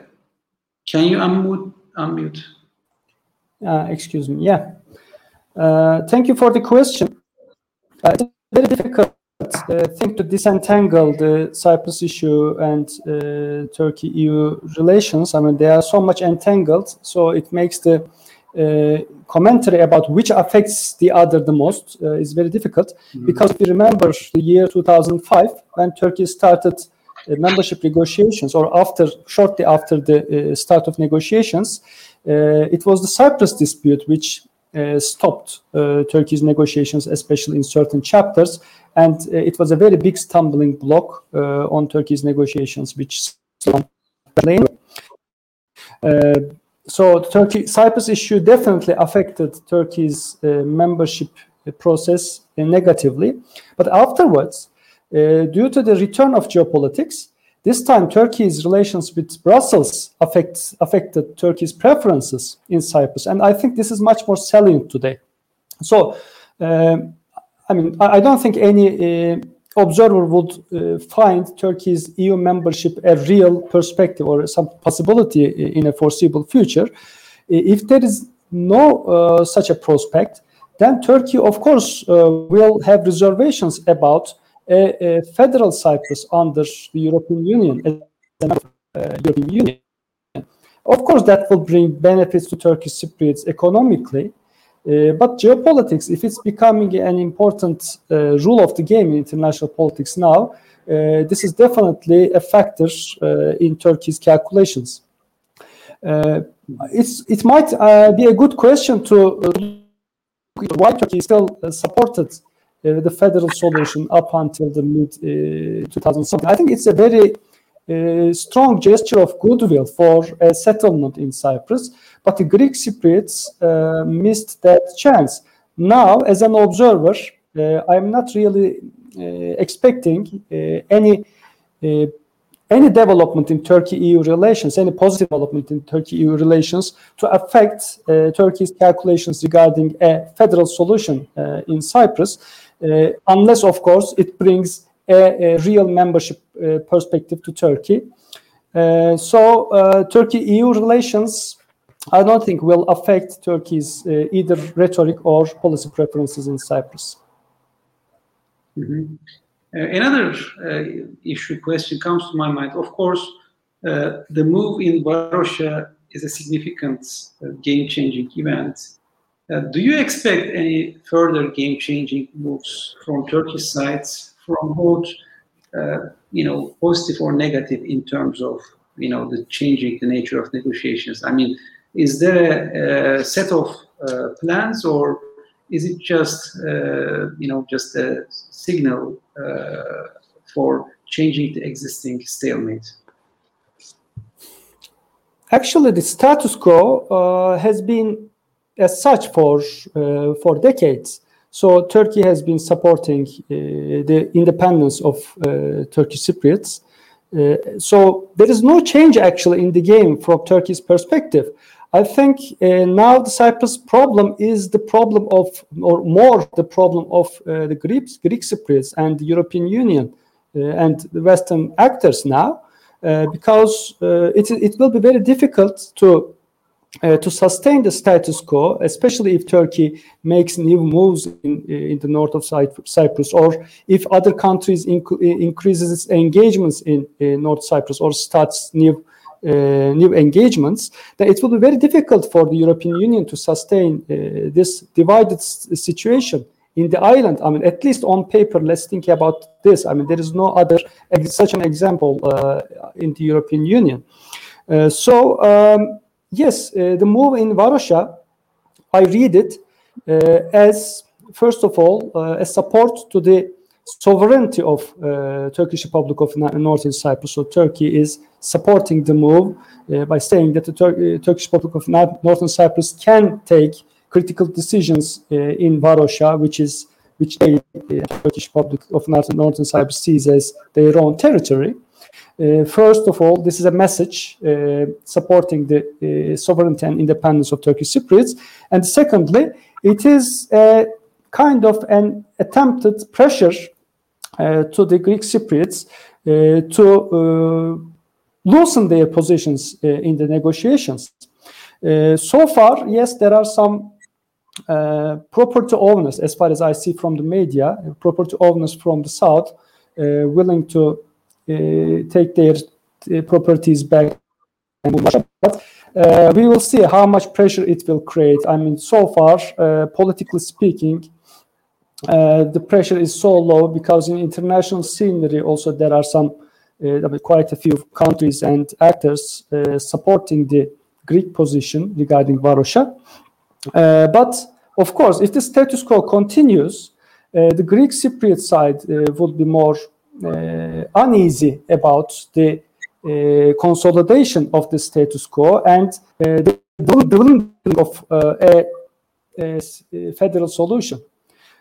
can you unmute? unmute? Uh, excuse me. Yeah. Uh, thank you for the question. Uh, it's very difficult uh, thing to disentangle the Cyprus issue and uh, Turkey-EU relations. I mean, they are so much entangled, so it makes the uh, commentary about which affects the other the most uh, is very difficult Mhm. because if you remember the year 2005 when Turkey started membership negotiations or after shortly after the uh, start of negotiations uh, it was the Cyprus dispute which uh, stopped uh, Turkey's negotiations especially in certain chapters and uh, it was a very big stumbling block uh, on Turkey's negotiations which uh, so Turkey Cyprus issue definitely affected Turkey's uh, membership process uh, negatively. But afterwards, uh, due to the return of geopolitics, this time Turkey's relations with Brussels affects, affected Turkey's preferences in Cyprus, and I think this is much more salient today. So, um, I mean, I, I don't think any uh, observer would uh, find Turkey's EU membership a real perspective or some possibility in a foreseeable future. If there is no uh, such a prospect, then Turkey, of course, uh, will have reservations about a, a, federal Cyprus under the European Union, uh, European Union. Of course, that will bring benefits to Turkish Cypriots economically, uh, but geopolitics, if it's becoming an important uh, rule of the game in international politics now, uh, this is definitely a factor in Turkey's calculations. it's, it might be a good question to why Turkey still supported the federal solution up until the mid 2000. I think it's a very a strong gesture of goodwill for a settlement in Cyprus, but the Greek Cypriots uh, missed that chance. Now, as an observer, uh, I'm not really uh, expecting any any development in Turkey-EU relations, any positive development in Turkey-EU relations to affect uh, Turkey's calculations regarding a federal solution uh, in Cyprus, uh, unless, of course, it brings a, a real membership uh, perspective to Turkey. Uh, so Turkey-EU relations, I don't think will affect Turkey's either rhetoric or policy preferences in Cyprus. Mm -hmm. another issue question comes to my mind. Of course, the move in Varosha is a significant game-changing event. Uh, do you expect any further game-changing moves from Turkish sides from both, uh, you know, positive or negative in terms of, you know, the changing the nature of negotiations? I mean, is there a, a set of uh, plans or is it just, uh, you know, just a signal uh, for changing the existing stalemate? Actually, the status quo has been as such for uh, for decades. So Turkey has been supporting uh, the independence of uh, Turkish Cypriots. So there is no change actually in the game from Turkey's perspective. I think uh, now the Cyprus problem is the problem of, or more the problem of uh, the Greeks, Greek Cypriots and the European Union uh, and the Western actors now, because it, it will be very difficult to uh, to sustain the status quo, especially if Turkey makes new moves in, in the north of Cyprus, or if other countries inc increases its engagements in, in North Cyprus or starts new uh, new engagements, then it will be very difficult for the European Union to sustain uh, this divided situation in the island. I mean, at least on paper, let's think about this. I mean, there is no other such an example uh, in the European Union. Uh, so. Um, yes, uh, the move in Varosha, I read it uh, as, first of all, uh, a support to the sovereignty of Turkish Republic of Northern Cyprus. So Turkey is supporting the move by saying that the Tur Turkish Republic of Northern Cyprus can take critical decisions in Varosha, which is which the Turkish Republic of Northern Cyprus sees as their own territory. Uh, first of all, this is a message uh, supporting the uh, sovereignty and independence of Turkish Cypriots. And secondly, it is a kind of an attempted pressure uh, to the Greek Cypriots uh, to uh, loosen their positions in the negotiations. so far, yes, there are some property owners, as far as I see from the media, property owners from the south willing to take their uh, properties back. But uh, we will see how much pressure it will create. I mean, so far, uh, politically speaking, uh, the pressure is so low because in international scenery also there are some uh, quite a few countries and actors uh, supporting the Greek position regarding Varosha. Uh, but of course, if the status quo continues, the Greek Cypriot side would be more Uh, uneasy about the uh, consolidation of the status quo and uh, the building of a, a federal solution.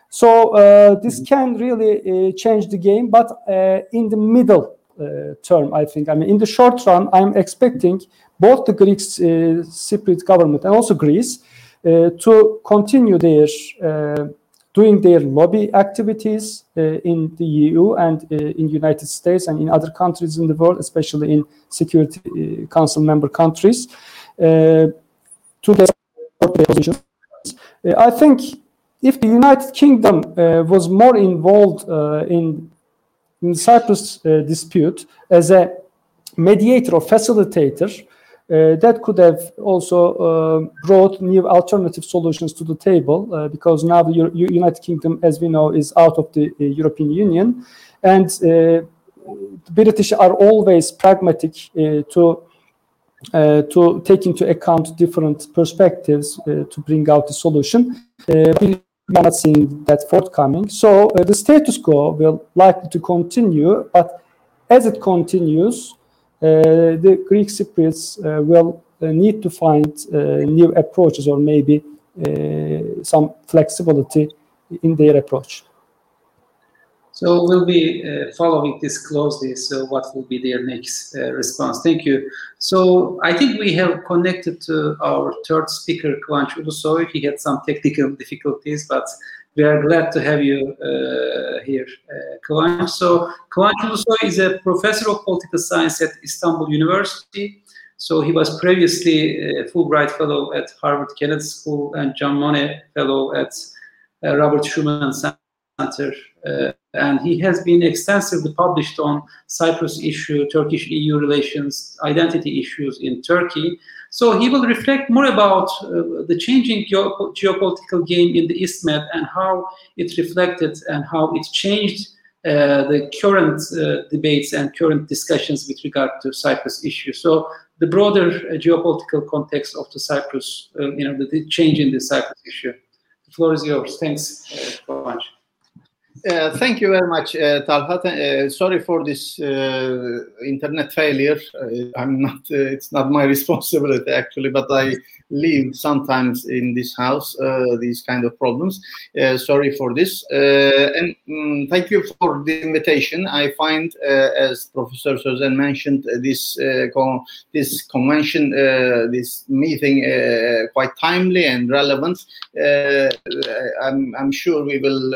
So uh, this mm-hmm. can really uh, change the game, but uh, in the middle term, I think. I mean, in the short run, I'm expecting both the Greek Cypriot government and also Greece to continue their doing their lobby activities uh, in the EU and uh, in United States and in other countries in the world, especially in Security uh, Council member countries, to. I think if the United Kingdom was more involved in, in Cyprus dispute as a mediator or facilitator, uh, that could have also uh, brought new alternative solutions to the table uh, because now the United Kingdom, as we know, is out of the European Union, and the British are always pragmatic to uh, to take into account different perspectives uh, to bring out the solution. Uh, we are not seeing that forthcoming. So uh, the status quo will likely to continue, but as it continues, uh, the Greek Cypriots uh, will uh, need to find uh, new approaches or maybe uh, some flexibility in their approach. So we'll be uh, following this closely. So what will be their next uh, response? Thank you. So I think we have connected to our third speaker, Kıvanç Ulusoy. He had some technical difficulties, but we are glad to have you uh, here, uh, Kıvanç. So Kıvanç Ulusoy is a professor of political science at Istanbul University. So he was previously a Fulbright Fellow at Harvard Kennedy School and Jean Monnet Fellow at uh, Robert Schuman Center uh, and he has been extensively published on Cyprus issue, Turkish-EU relations, identity issues in Turkey. So he will reflect more about uh, the changing geo geopolitical game in the East Med and how it reflected and how it changed uh, the current uh, debates and current discussions with regard to Cyprus issue. So the broader uh, geopolitical context of the Cyprus, uh, you know, the, the, change in the Cyprus issue. The floor is yours. Thanks very much. Uh, thank you very much, uh, Talha. Uh, sorry for this uh, internet failure. Uh, I'm not. Uh, it's not my responsibility actually, but I live sometimes in this house uh, these kind of problems. Uh, sorry for this, uh, and um, thank you for the invitation. I find, as Professor Sözen mentioned, this con this convention, this meeting, quite timely and relevant. I'm, I'm sure we will.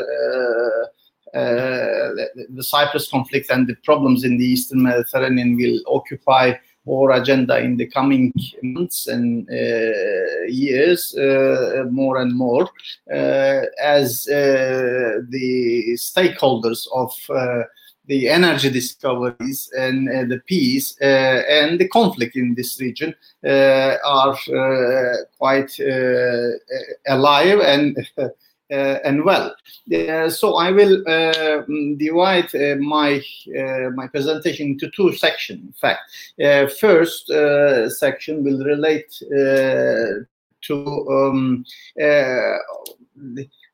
Uh, the, the, Cyprus conflict and the problems in the Eastern Mediterranean will occupy our agenda in the coming months and uh, years uh, more and more uh, as the stakeholders of the energy discoveries and uh, the peace uh, and the conflict in this region uh, are quite alive and Uh, and well. Uh, so I will uh, mm, divide uh, my uh, my presentation into two sections. In fact, first section will relate to um,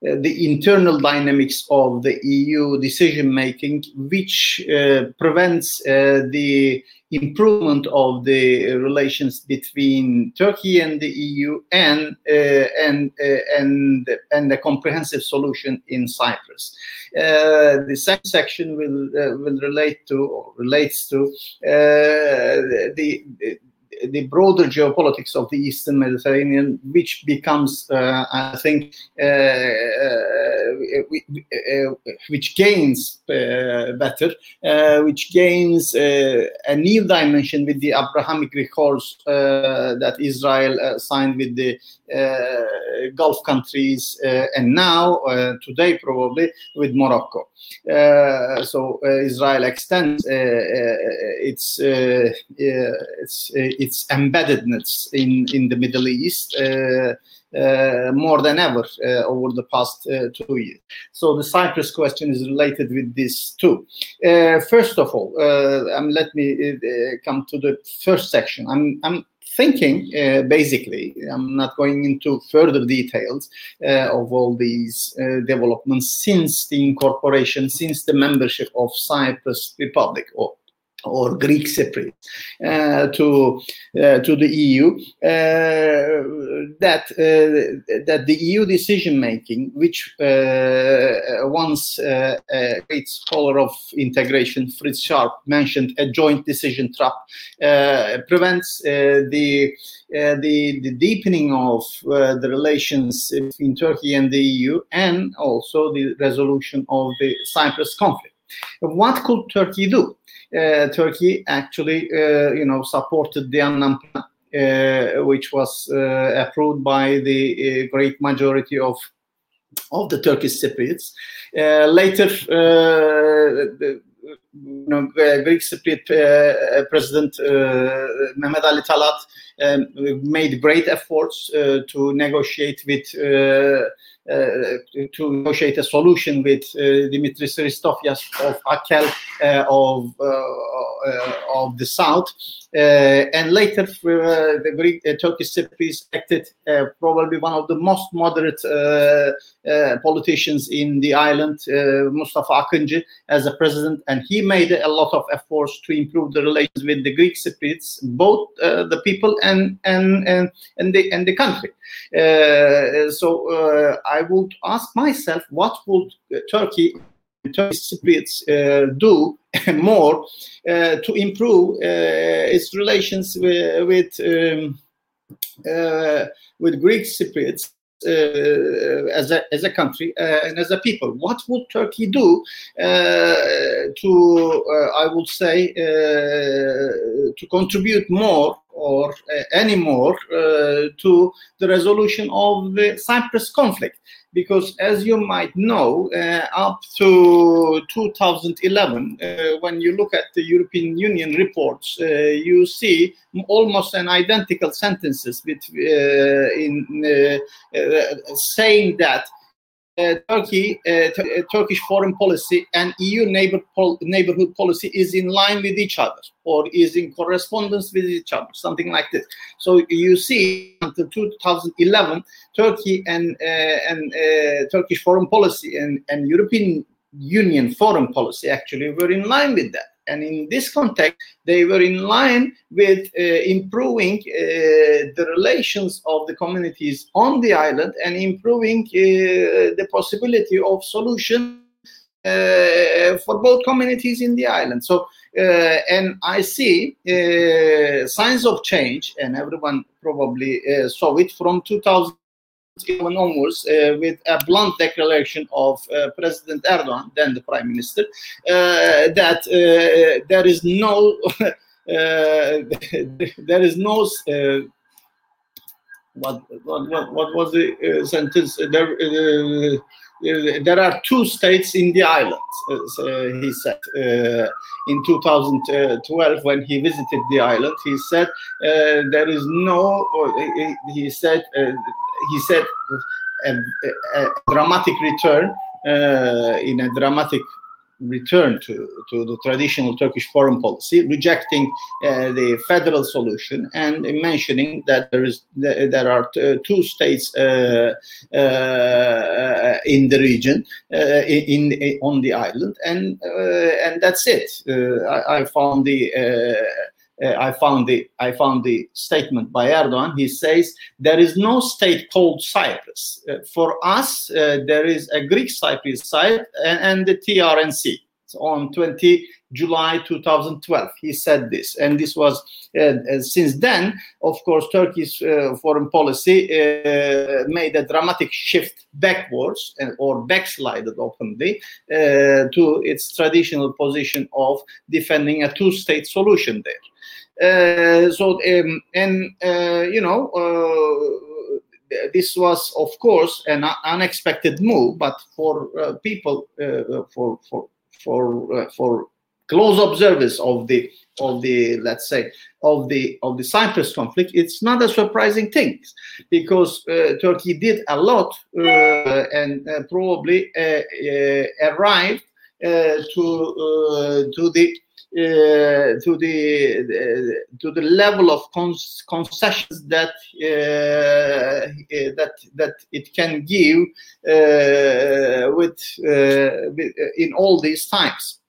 the, internal dynamics of the EU decision making, which uh, prevents uh, the improvement of the relations between Turkey and the EU and uh, and uh, and and a comprehensive solution in Cyprus. Uh, the second section will uh, will relate to or relates to uh, the, the the broader geopolitics of the Eastern Mediterranean, which becomes, uh, I think, uh, uh, uh which gains uh, better, uh, which gains a new dimension with the Abrahamic Accords that Israel signed with the Gulf countries, and now today probably with Morocco. so Israel extends its its its embeddedness in in the Middle East. Uh, more than ever uh, over the past uh, two years. So the Cyprus question is related with this too. first of all, um, let me come to the first section. I'm, I'm thinking uh, basically i'm not going into further details uh, of all these uh, developments since the incorporation since the membership of cyprus republic or or Greek Cypriot uh, to uh, to the EU uh, that uh, that the EU decision making, which uh, once uh, great scholar of integration Fritz Scharpf mentioned a joint decision trap, prevents the, the the deepening of the relations between Turkey and the EU and also the resolution of the Cyprus conflict. What could Turkey do? Uh, Turkey actually, uh, you know, supported the Annan plan, uh, which was approved by the great majority of of the Turkish Cypriots. later, the, you know, Greek Cypriot uh, President uh, Mehmet Ali Talat um, made great efforts uh, to negotiate with Uh, to negotiate a solution with uh, Dimitris Christofias of Akel uh, of uh, uh, of the south. and later, the Greek Turkish Cypriots acted probably one of the most moderate politicians in the island, Mustafa Akıncı, as a president, and he made a lot of efforts to improve the relations with the Greek Cypriots, both the people and and and and the and the country. so I would ask myself, what would Turkey, Turkish Cypriots uh, do more uh, to improve uh, its relations with with, um, uh, with Greek Cypriots? Uh, as a as a country uh, and as a people. What would Turkey do to, I would say, to contribute more or any more to the resolution of the Cyprus conflict? because as you might know, uh, up to 2011, uh, when you look at the European Union reports, uh, you see almost an identical sentences uh, uh, uh, saying that uh, Turkey, uh, uh, Turkish foreign policy and EU neighbor pol neighborhood policy is in line with each other or is in correspondence with each other, something like this. So you see, until 2011, Turkey and uh, and uh, Turkish foreign policy and, and European Union foreign policy actually were in line with that. And in this context, they were in line with uh, improving uh, the relations of the communities on the island and improving uh, the possibility of solution uh, for both communities in the island. So, uh, and I see uh, signs of change, and everyone probably saw it from 2000 even onwards uh, with a blunt declaration of uh, President Erdogan, then the Prime Minister, uh, that uh, there is no uh, there is no uh, what, what, what, was the sentence there there are two states in the island, he said. In 2012, when he visited the island, he said there is no. He said he said a, a dramatic return in a dramatic return to, to the traditional Turkish foreign policy, rejecting uh, the federal solution and mentioning that there is there are two states uh, uh, in the region, uh, in, in, on the island, and uh, and that's it. Uh, I, I, found the uh, I found the I found the statement by Erdogan. He says there is no state called Cyprus. Uh, for us, uh, there is a Greek Cyprus side and, and, the TRNC. It's on 20 July 2012. He said this, and this was uh, since then. Of course, Turkey's uh, foreign policy uh, made a dramatic shift backwards and, or backslided openly uh, to its traditional position of defending a two-state solution there. Uh, so, um, and uh, you know this was, of course, an unexpected move, but for uh, people, uh, for for for uh, for close observers of the of the let's say of the of the Cyprus conflict, it's not a surprising thing because uh, Turkey did a lot uh, and uh, probably arrived to to the uh, to the uh, to the level of cons- concessions that uh, that that it can give with, with in all these times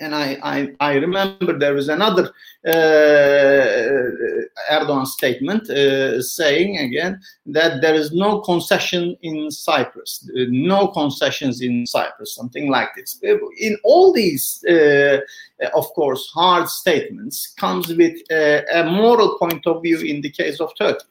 and I, I, I, remember there was another uh, Erdogan statement uh, saying again that there is no concession in Cyprus, no concessions in Cyprus, something like this. In all these, uh, of course, hard statements comes with uh, a moral point of view in the case of Turkey.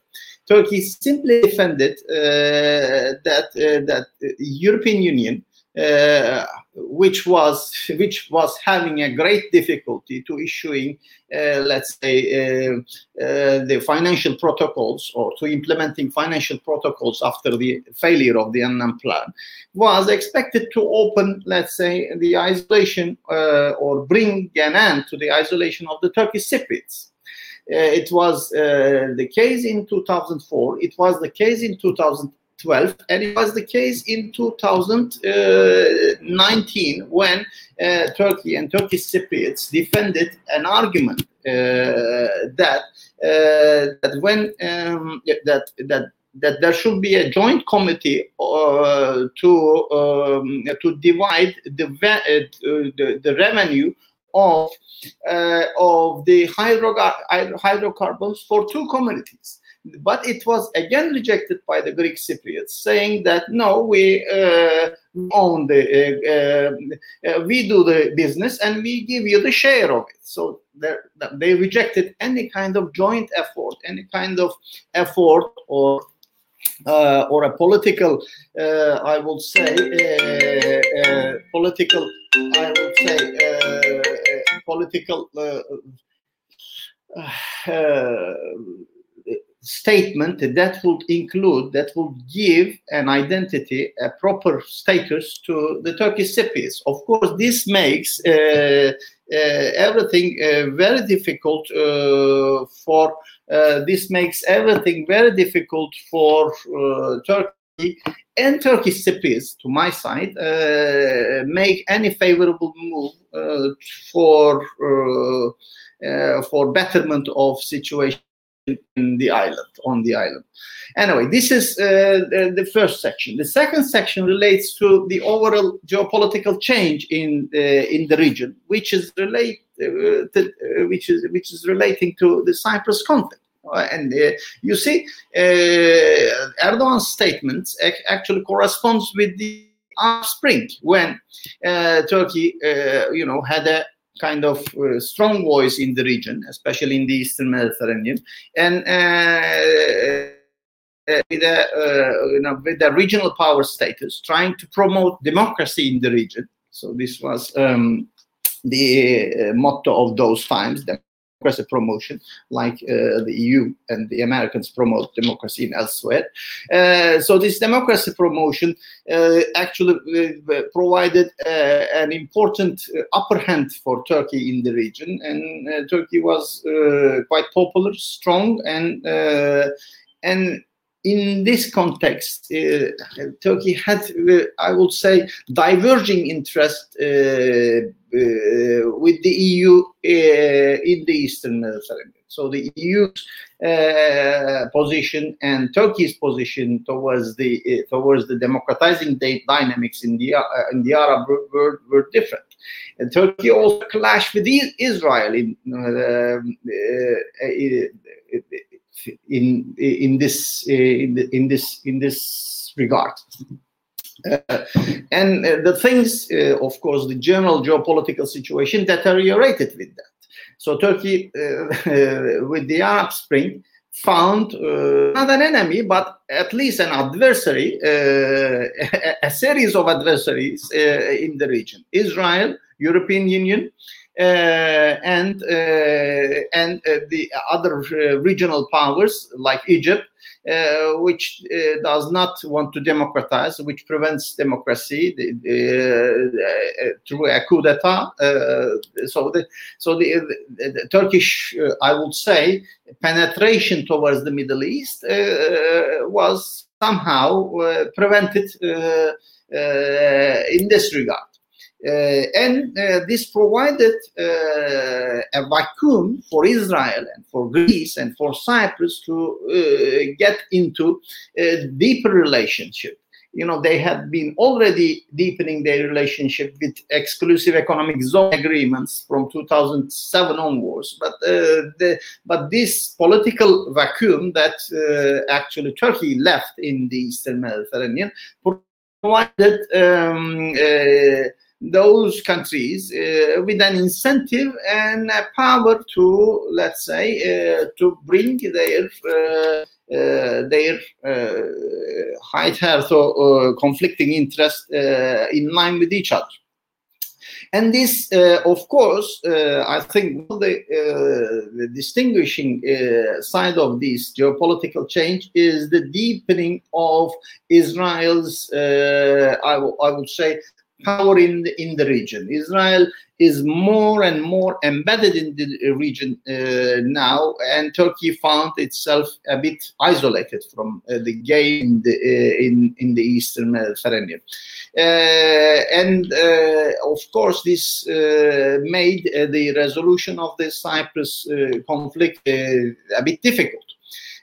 Turkey simply defended uh, that uh, that European Union uh, which was which was having a great difficulty to issuing, uh, let's say, uh, uh, the financial protocols or to implementing financial protocols after the failure of the Annan plan, was expected to open, let's say, the isolation uh, or bring an end to the isolation of the Turkish Cypriots. Uh, it was the case in 2004. It was the case in 2000. 12 and it was the case in 2019 when uh, Turkey and Turkish Cypriots defended an argument uh, that uh, that when um, that that that there should be a joint committee uh, to um, to divide the, uh, the, the revenue of uh, of the hydro- hydrocarbons for two communities but it was again rejected by the Greek Cypriots, saying that no, we uh, own the, uh, uh, we do the business and we give you the share of it. So they rejected any kind of joint effort, any kind of effort or uh, or a political, uh, I would say, uh, political, I would say, political statement that would include, that would give an identity, a proper status to the Turkish Cypriots. Of course, this makes uh, uh, everything uh, very difficult uh, for, uh, this makes everything very difficult for uh, Turkey and Turkish Cypriots, to my side, make any favorable move for for betterment of situation in the island, on the island. Anyway, this is uh, the, the, first section. The second section relates to the overall geopolitical change in uh, in the region, which is relate uh, to, uh, which is which is relating to the Cyprus conflict. Uh, and uh, you see, Erdogan's statements actually corresponds with the Spring when Turkey, you know, had a kind of uh, strong voice in the region, especially in the Eastern Mediterranean, and uh, uh with, a, uh, you know, with the regional power status, trying to promote democracy in the region. So this was um, the uh, motto of those times democracy promotion, like uh, the EU and the Americans promote democracy in elsewhere. Uh, so this democracy promotion uh, actually uh, provided uh, an important uh, upper hand for Turkey in the region, and Turkey was quite popular, strong, and and in this context, uh, Turkey had, uh, I would say, diverging interest uh, Uh, with the EU uh, in the Eastern Mediterranean. So the EU's uh, position and Turkey's position towards the uh, towards the democratizing dynamics in the uh, in the Arab world were different. And Turkey also clashed with Israel um, in in in this in, in this in this regard. Uh, and uh, the things, uh, of course, the general geopolitical situation deteriorated with that. So Turkey, with the Arab Spring, found uh, not an enemy, but at least an adversary, uh, a, series of adversaries uh, in the region: Israel, European Union, and and the other regional powers like Egypt, uh, Uh, which uh, does not want to democratize, which prevents democracy uh, uh, through a coup d'état. Uh, so, the, so the, the, the Turkish, I would say, penetration towards the Middle East was somehow prevented in this regard. Uh, and uh, this provided uh, a vacuum for Israel and for Greece and for Cyprus to get into a deeper relationship. You know they had been already deepening their relationship with exclusive economic zone agreements from 2007 onwards. But uh, the, but this political vacuum that uh, actually turkey left in the eastern mediterranean provided um, uh, those countries uh, with an incentive and a power to, let's say, uh, to bring their uh, uh their uh, high or uh, conflicting interest in line with each other. And this, of course, I think the, the distinguishing side of this geopolitical change is the deepening of Israel's, I, I would say, power in the, in the region. Israel is more and more embedded in the region uh, now, and Turkey found itself a bit isolated from uh, the game in the, uh, in, in the Eastern Mediterranean. Uh, and uh, of course, this uh, made the resolution of the Cyprus conflict a bit difficult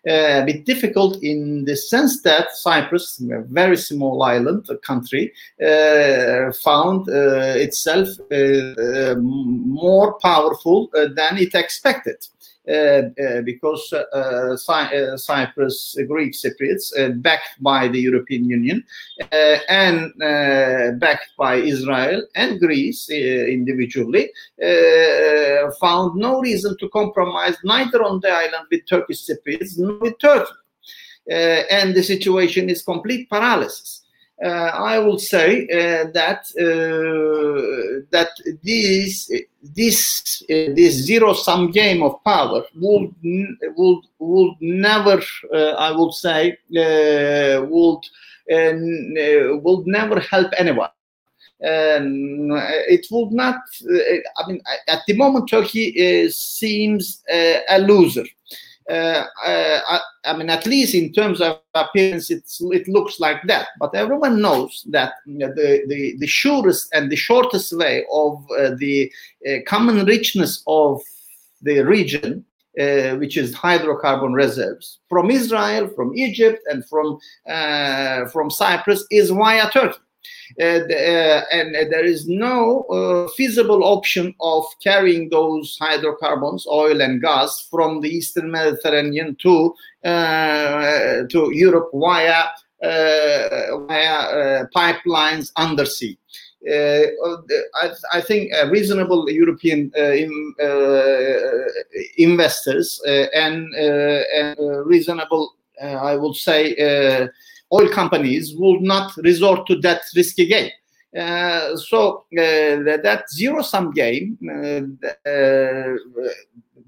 a bit difficult in the sense that Cyprus, a very small island, a country, uh, found uh, itself uh, more powerful than it expected. Uh, uh, because uh, Cy uh, Cyprus, uh, Greek Cypriots, uh, backed by the European Union and backed by Israel and Greece individually, found no reason to compromise neither on the island with Turkish Cypriots nor with Turkey. and the situation is complete paralysis. Uh, I will say uh, that uh, that this this this zero sum game of power would would would never I would say would would never help anyone. Um, it would not. I mean, at the moment, Turkey seems a loser. Uh, uh, I, I, mean, at least in terms of appearance, it looks like that. But everyone knows that the, the, the surest and the shortest way of uh, the uh, common richness of the region, uh, which is hydrocarbon reserves, from Israel, from Egypt, and from uh, from Cyprus, is via Turkey. Uh, uh, and there is no uh, feasible option of carrying those hydrocarbons, oil and gas, from the Eastern Mediterranean to to Europe via via pipelines undersea. Uh, I, I, think reasonable European uh, in, uh, investors and, and reasonable, I would say, oil companies would not resort to that risky game. Uh, so uh, that zero sum game uh, uh,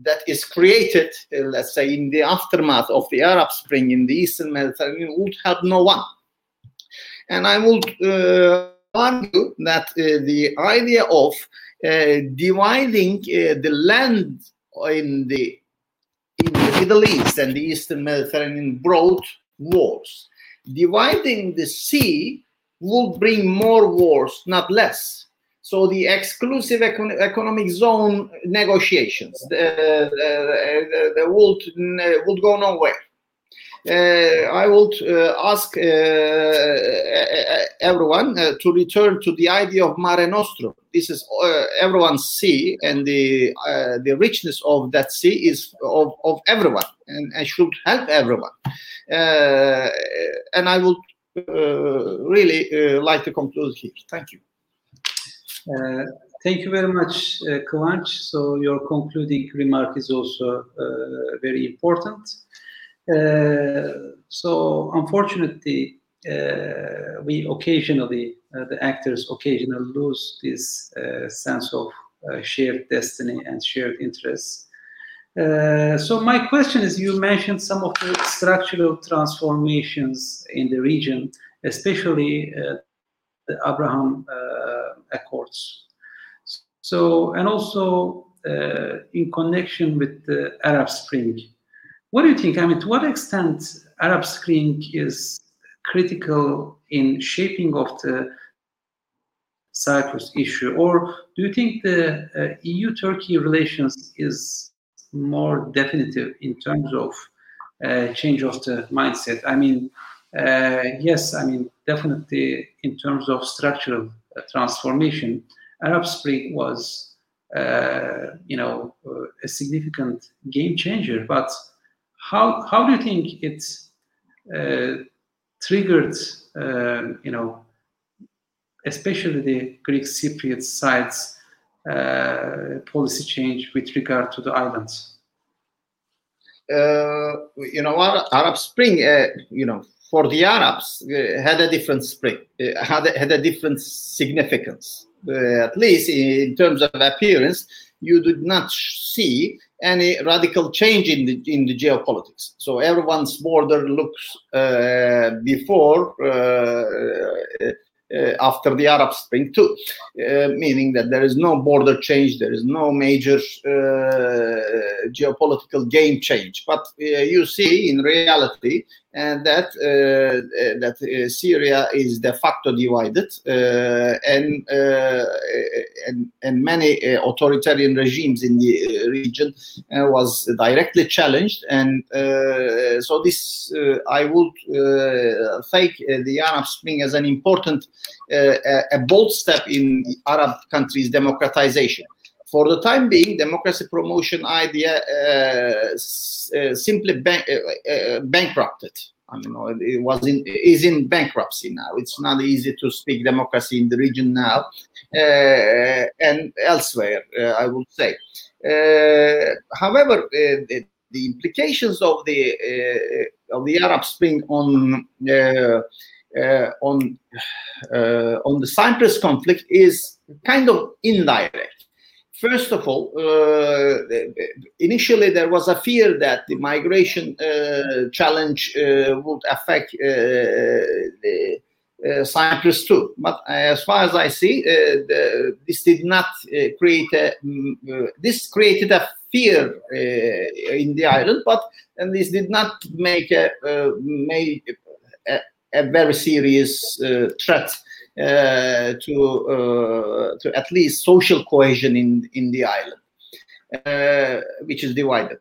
that is created, uh, let's say, in the aftermath of the Arab Spring in the Eastern Mediterranean would help no one. And I would argue that the idea of dividing the land in the in the Middle East and the Eastern Mediterranean brought wars dividing the sea will bring more wars, not less. So the exclusive econ economic zone negotiations uh, would, would go nowhere. Uh, I would uh, ask uh, everyone to return to the idea of Mare Nostrum. This is everyone's sea, and the the richness of that sea is of, of everyone, and, and should help everyone. and I will really like to conclude here. Thank you. Uh, thank you very much, uh, Kıvanç. So your concluding remark is also uh, very important. Uh, so unfortunately, uh, we occasionally, uh, the actors occasionally lose this sense of shared destiny and shared interests. so my question is, you mentioned some of the structural transformations in the region, especially the Abraham Accords. So, and also uh, in connection with the Arab Spring, what do you think? I mean, to what extent Arab Spring is critical in shaping of the Cyprus issue, or do you think the uh, EU-Turkey relations is more definitive in terms of uh, change of the mindset? I mean, uh, yes, I mean definitely in terms of structural uh, transformation, Arab Spring was, uh, you know, uh, a significant game changer. But how how do you think it uh, triggered, uh, you know, especially the Greek Cypriot side's uh, policy change with regard to the islands? you know, Arab Spring, you know, for the Arabs uh, had a different spring, uh, had, a, had a different significance. Uh, at least in terms of appearance, you did not see any radical change in the in the geopolitics. So everyone's border looks uh, before uh, uh, after the Arab Spring too, uh, meaning that there is no border change, there is no major uh, geopolitical game change. But uh, you see in reality and that uh, uh, that uh, Syria is de facto divided, uh, and uh, and and many uh, authoritarian regimes in the region was directly challenged, and so this I would take the Arab Spring as an important, a bold step in Arab countries' democratization for the time being, democracy promotion idea uh, uh, simply ban- uh, uh, bankrupted. I mean, it was in is in bankruptcy now. It's not easy to speak democracy in the region now uh, and elsewhere. Uh, I would say. however, the, the, implications of the of the Arab Spring on on on the Cyprus conflict is kind of indirect First of all, uh, initially there was a fear that the migration uh, challenge uh, would affect uh, the, uh, Cyprus too. But as far as I see, uh, the, this did not create a, this created a fear in the island, but and this did not make a, make a, a very serious threat to uh, to at least social cohesion in in the island, uh, which is divided.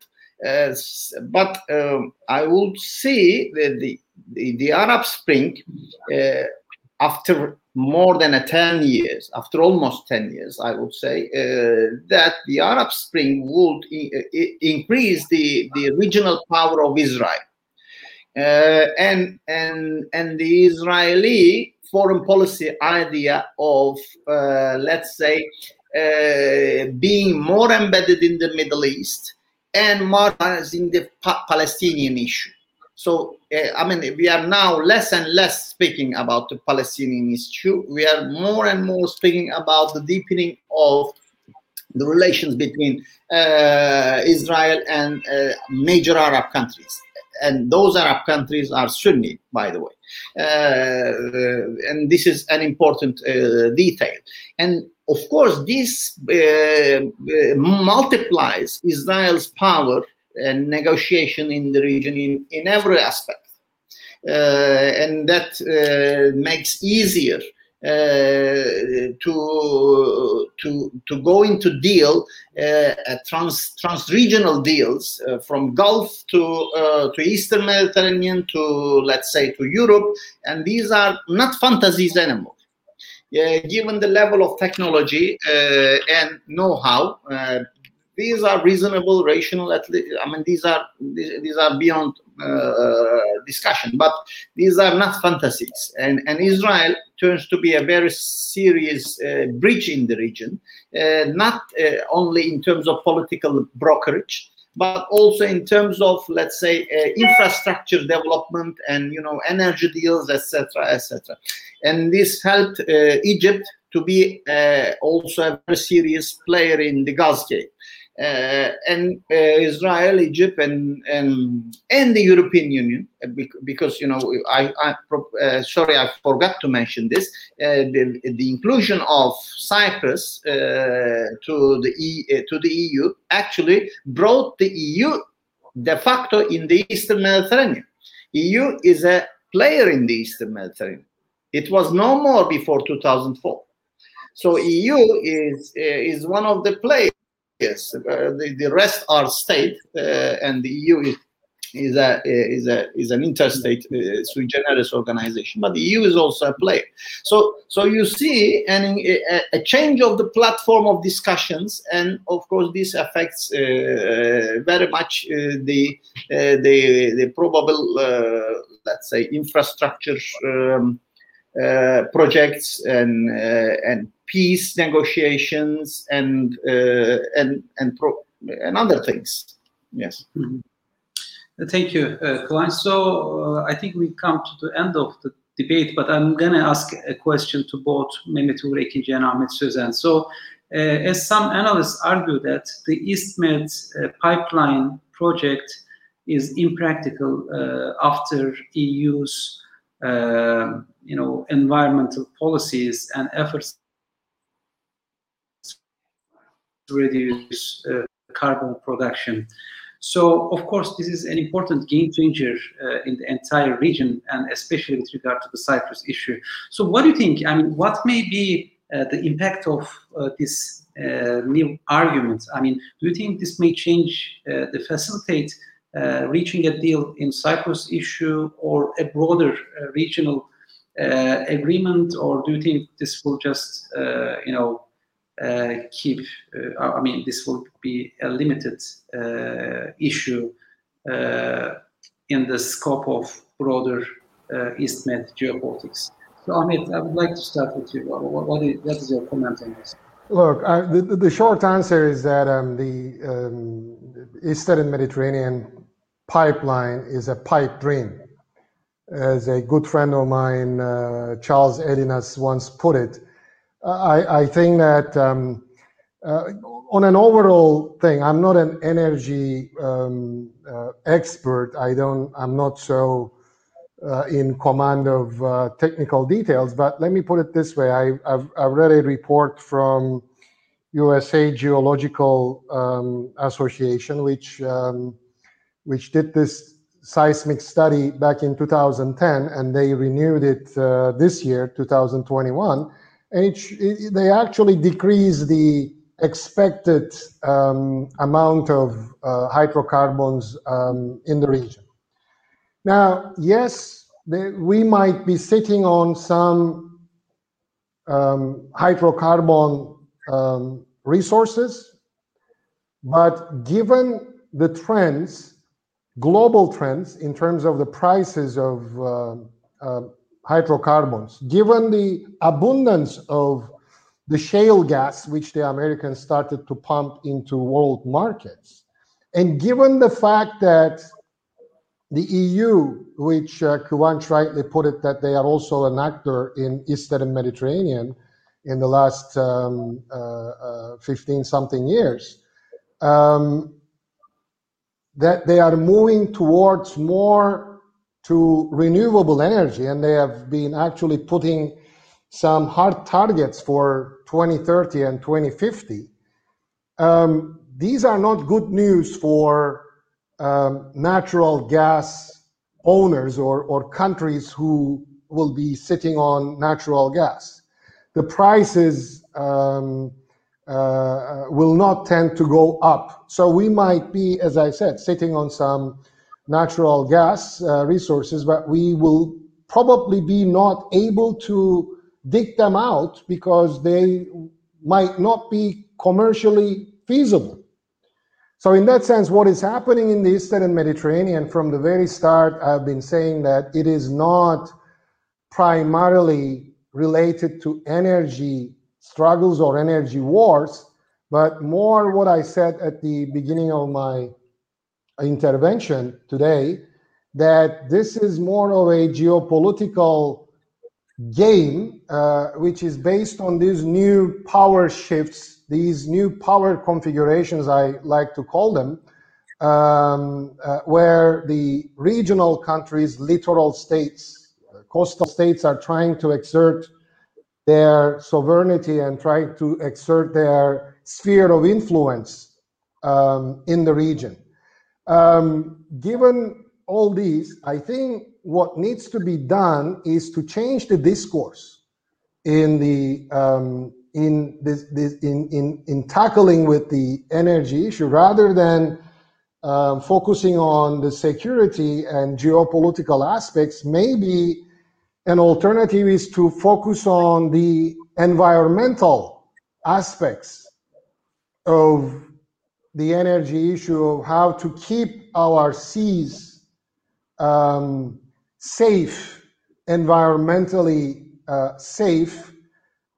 but um, I would say that the the, the Arab Spring, after more than a 10 years, after almost 10 years, I would say, uh, that the Arab Spring would increase the, the regional power of Israel. Uh, and, and, and the Israeli foreign policy idea of, uh, let's say, uh, being more embedded in the Middle East and more in the pa- Palestinian issue. So, uh, I mean, we are now less and less speaking about the Palestinian issue. We are more and more speaking about the deepening of the relations between uh, Israel and uh, major Arab countries. And those Arab countries are Sunni, by the way. Uh, and this is an important uh, detail. And of course, this uh, multiplies Israel's power and negotiation in the region in, in every aspect. Uh, and that uh, makes easier uh, to to to go into deal uh, trans trans regional deals uh, from Gulf to to Eastern Mediterranean to let's say to Europe, and these are not fantasies anymore. given the level of technology and know-how, these are reasonable, rational. At least, I mean, these are these, these are beyond uh, discussion. But these are not fantasies, and and Israel turns to be a very serious uh, bridge in the region, uh, not uh, only in terms of political brokerage, but also in terms of let's say uh, infrastructure development and you know energy deals etc etc and this helped uh, egypt to be uh, also a very serious player in the gas game uh, and uh, Israel, Egypt, and and and the European Union, uh, because you know I, I uh, sorry I forgot to mention this. Uh, the, the inclusion of Cyprus uh, to the e, to the EU actually brought the EU de facto in the Eastern Mediterranean. EU is a player in the Eastern Mediterranean. It was no more before 2004. So EU is is one of the players yes, uh, the, the rest are state, uh, and the EU is, is a is a is an interstate uh, sui generis organization, but the EU is also a player. So so you see an, a, a change of the platform of discussions, and of course this affects uh, very much uh, the uh, the the probable let's say infrastructure. Um, uh, projects and uh, and peace negotiations and uh, and and pro- and other things. Yes. Mm-hmm. Thank you, Klein. So I think we come to the end of the debate, but I'm going to ask a question to both Mehmet Uğur Ekinci and Ahmet Sözen. So, uh, as some analysts argue that the EastMed uh, pipeline project is impractical uh, after EU's you know, environmental policies and efforts to reduce uh, carbon production. So, of course, this is an important game changer uh, in the entire region, and especially with regard to the Cyprus issue. So, what do you think? I mean, what may be uh, the impact of uh, this uh, new argument? I mean, do you think this may change the facilitate uh, Uh, reaching a deal in Cyprus issue or a broader uh, regional uh, agreement, or do you think this will just, uh, you know, uh, keep? I mean, this will be a limited issue in the scope of broader EastMed geopolitics. So, Ahmet, I would like to start with you. What is your comment on this? Look, uh, the, short answer is that um, the um, Eastern Mediterranean pipeline is a pipe dream. As a good friend of mine, uh, Charles Ellinas, once put it, I, think that um, uh, on an overall thing, I'm not an energy expert. I don't. I'm not so uh, in command of uh, technical details. But let me put it this way: I, have I've read a report from USA Geological um, Association, which um, which did this seismic study back in 2010, and they renewed it uh, this year, 2021. And it, it, they actually decreased the expected um, amount of uh, hydrocarbons um, in the region. Now, yes, they, we might be sitting on some um, hydrocarbon um, resources, but given the trends global trends in terms of the prices of uh, uh, hydrocarbons, given the abundance of the shale gas which the Americans started to pump into world markets, and given the fact that the EU, which uh, Kıvanç rightly put it, that they are also an actor in Eastern Mediterranean in the last um, uh, uh, 15 something years, um, that they are moving towards more to renewable energy and they have been actually putting some hard targets for 2030 and 2050 um, these are not good news for um, natural gas owners or, or countries who will be sitting on natural gas the prices um, uh, will not tend to go up. So we might be, as I said, sitting on some natural gas uh, resources, but we will probably be not able to dig them out because they might not be commercially feasible. So in that sense, what is happening in the Eastern Mediterranean from the very start, I've been saying that it is not primarily related to energy struggles or energy wars, but more what I said at the beginning of my intervention today, that this is more of a geopolitical game, uh, which is based on these new power shifts, these new power configurations, I like to call them, um, uh, where the regional countries, littoral states, coastal states are trying to exert their sovereignty and trying to exert their sphere of influence um, in the region. Um, given all these, I think what needs to be done is to change the discourse in the um, in this, this in, in in tackling with the energy issue rather than um, focusing on the security and geopolitical aspects. Maybe an alternative is to focus on the environmental aspects of the energy issue of how to keep our seas um, safe, environmentally uh, safe,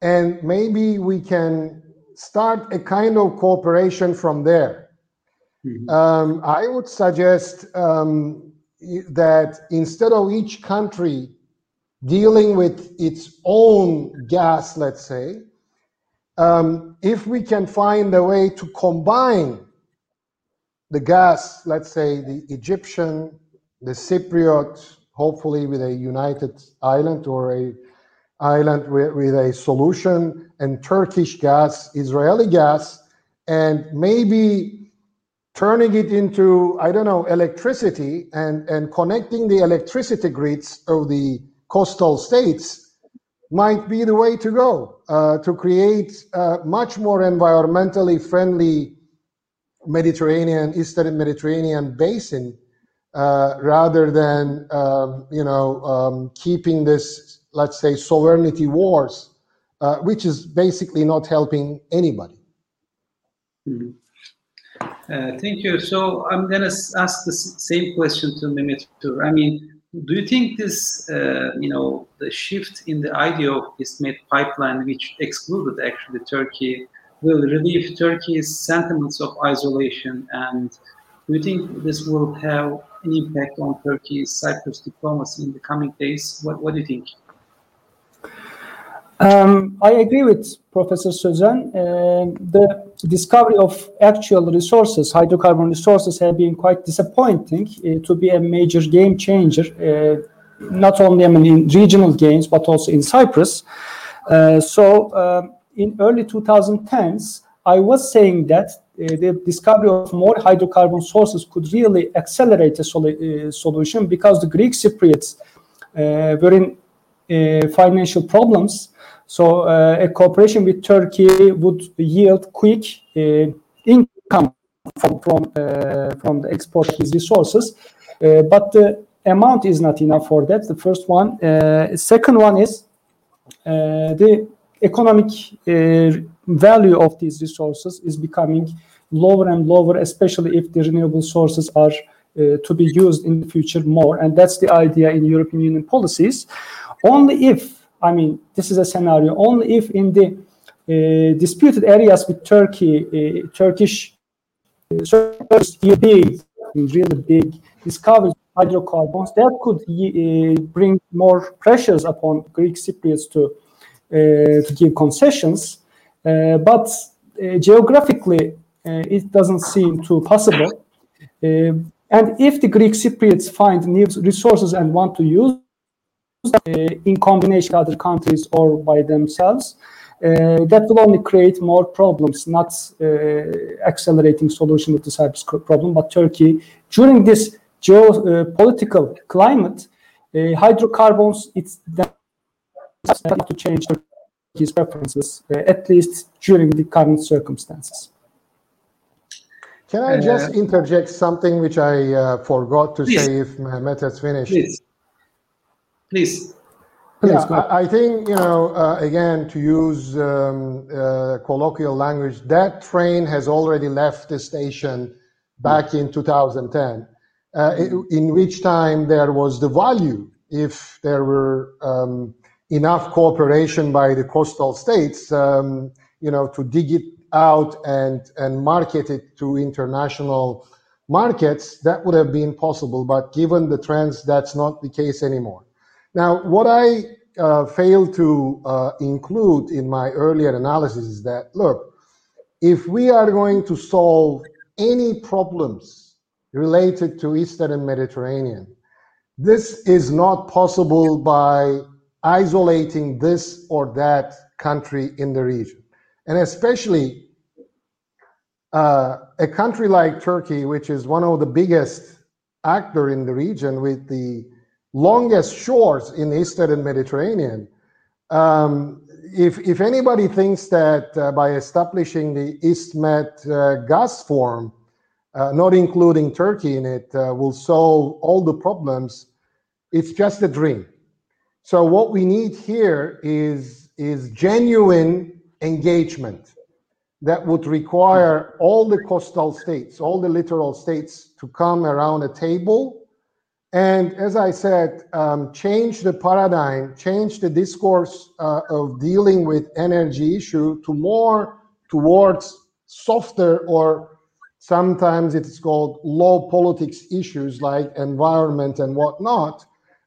and maybe we can start a kind of cooperation from there. Mm-hmm. Um, I would suggest um, that instead of each country dealing with its own gas, let's say, um, if we can find a way to combine the gas, let's say the Egyptian, the Cypriot, hopefully with a united island or a island with, with a solution and Turkish gas, Israeli gas, and maybe turning it into, I don't know, electricity and, and connecting the electricity grids of the coastal states might be the way to go uh, to create a much more environmentally friendly Mediterranean, Eastern Mediterranean basin uh, rather than um, you know um, keeping this, let's say, sovereignty wars, uh, which is basically not helping anybody. Mm-hmm. Uh, thank you. So I'm going to ask the same question to Mehmet Uğur. I mean, do you think this, uh, you know, the shift in the idea of Med pipeline, which excluded actually Turkey, will relieve Turkey's sentiments of isolation and do you think this will have an impact on Turkey's Cyprus diplomacy in the coming days? What, what do you think? Um, I agree with Professor Sözen. Uh, the discovery of actual resources, hydrocarbon resources, have been quite disappointing uh, to be a major game changer, uh, not only I mean, in regional games, but also in Cyprus. Uh, so um, in early 2010s, I was saying that uh, the discovery of more hydrocarbon sources could really accelerate a sol uh, solution because the Greek Cypriots were in financial problems. So uh, a cooperation with Turkey would yield quick uh, income from from, uh, from the export of these resources. but the amount is not enough for that. The first one. second one is the economic uh, value of these resources is becoming lower and lower, especially if the renewable sources are uh, to be used in the future more. And that's the idea in European Union policies. Only if, I mean, this is a scenario, only if in the uh, disputed areas with Turkey, uh, Turkish sources big, really big discoveries of hydrocarbons, that could uh, bring more pressures upon Greek Cypriots to, uh, to give concessions. Uh, but geographically, uh, it doesn't seem too possible. Uh, and if the Greek Cypriots find new resources and want to use uh, in combination with other countries or by themselves, uh, that will only create more problems, not uh, accelerating solution of the Cyprus problem. But Turkey, during this geopolitical climate, uh, hydrocarbons, it's to change Turkey's preferences, at least during the current circumstances. Can I just uh, interject something which I uh, forgot to please. say if Mehmet has finished? Please. Please. Yeah, I, I, think, you know, uh, again, to use um, uh, colloquial language, that train has already left the station back in 2010, uh, in, in which time there was the value if there were um, enough cooperation by the coastal states, um, you know, to dig it out and and market it to international markets, that would have been possible. But given the trends, that's not the case anymore. Now, what I uh, failed to uh, include in my earlier analysis is that look, if we are going to solve any problems related to Eastern Mediterranean, this is not possible by isolating this or that country in the region. And especially uh, a country like Turkey, which is one of the biggest actor in the region with the longest shores in the Eastern Mediterranean. Um, if, if anybody thinks that uh, by establishing the EastMed uh, gas forum, uh, not including Turkey in it, uh, will solve all the problems, it's just a dream. So what we need here is, is genuine engagement that would require all the coastal states, all the littoral states to come around a table. And as I said, um, change the paradigm, change the discourse uh, of dealing with energy issue to more towards softer or sometimes it's called low politics issues like environment and whatnot.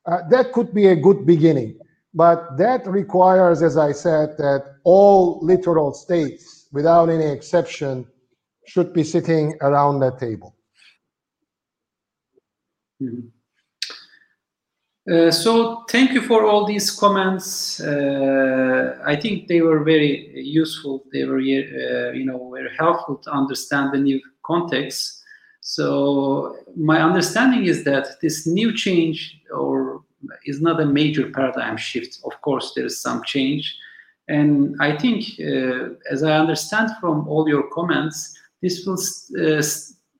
Uh, that could be a good beginning. But that requires, as I said, that all littoral states, without any exception, should be sitting around that table. Mm-hmm. Uh, so thank you for all these comments. Uh, I think they were very useful. They were, uh, you know, very helpful to understand the new context. So my understanding is that this new change or is not a major paradigm shift. Of course, there is some change. And I think, uh, as I understand from all your comments, this will uh,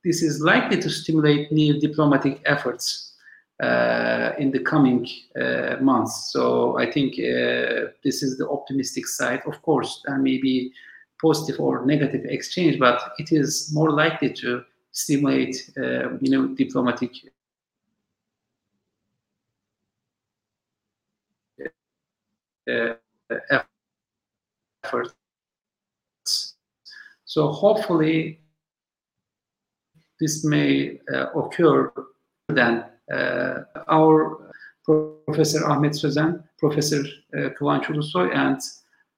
this is likely to stimulate new diplomatic efforts in the coming uh, months. So I think uh, this is the optimistic side. Of course, there may be positive or negative exchange, but it is more likely to stimulate, uh, you know, diplomatic uh, efforts. So hopefully this may uh, occur then uh, our Professor Ahmet Sözen, Professor uh, Kıvanç Ulusoy, and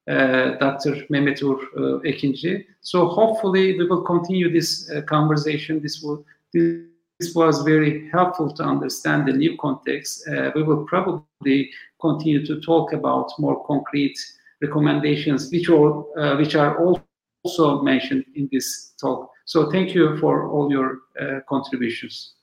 uh, Dr. Mehmet Uğur uh, Ekinci. So hopefully we will continue this uh, conversation. This will this was very helpful to understand the new context. Uh, we will probably continue to talk about more concrete recommendations, which are uh, which are also mentioned in this talk. So thank you for all your uh, contributions.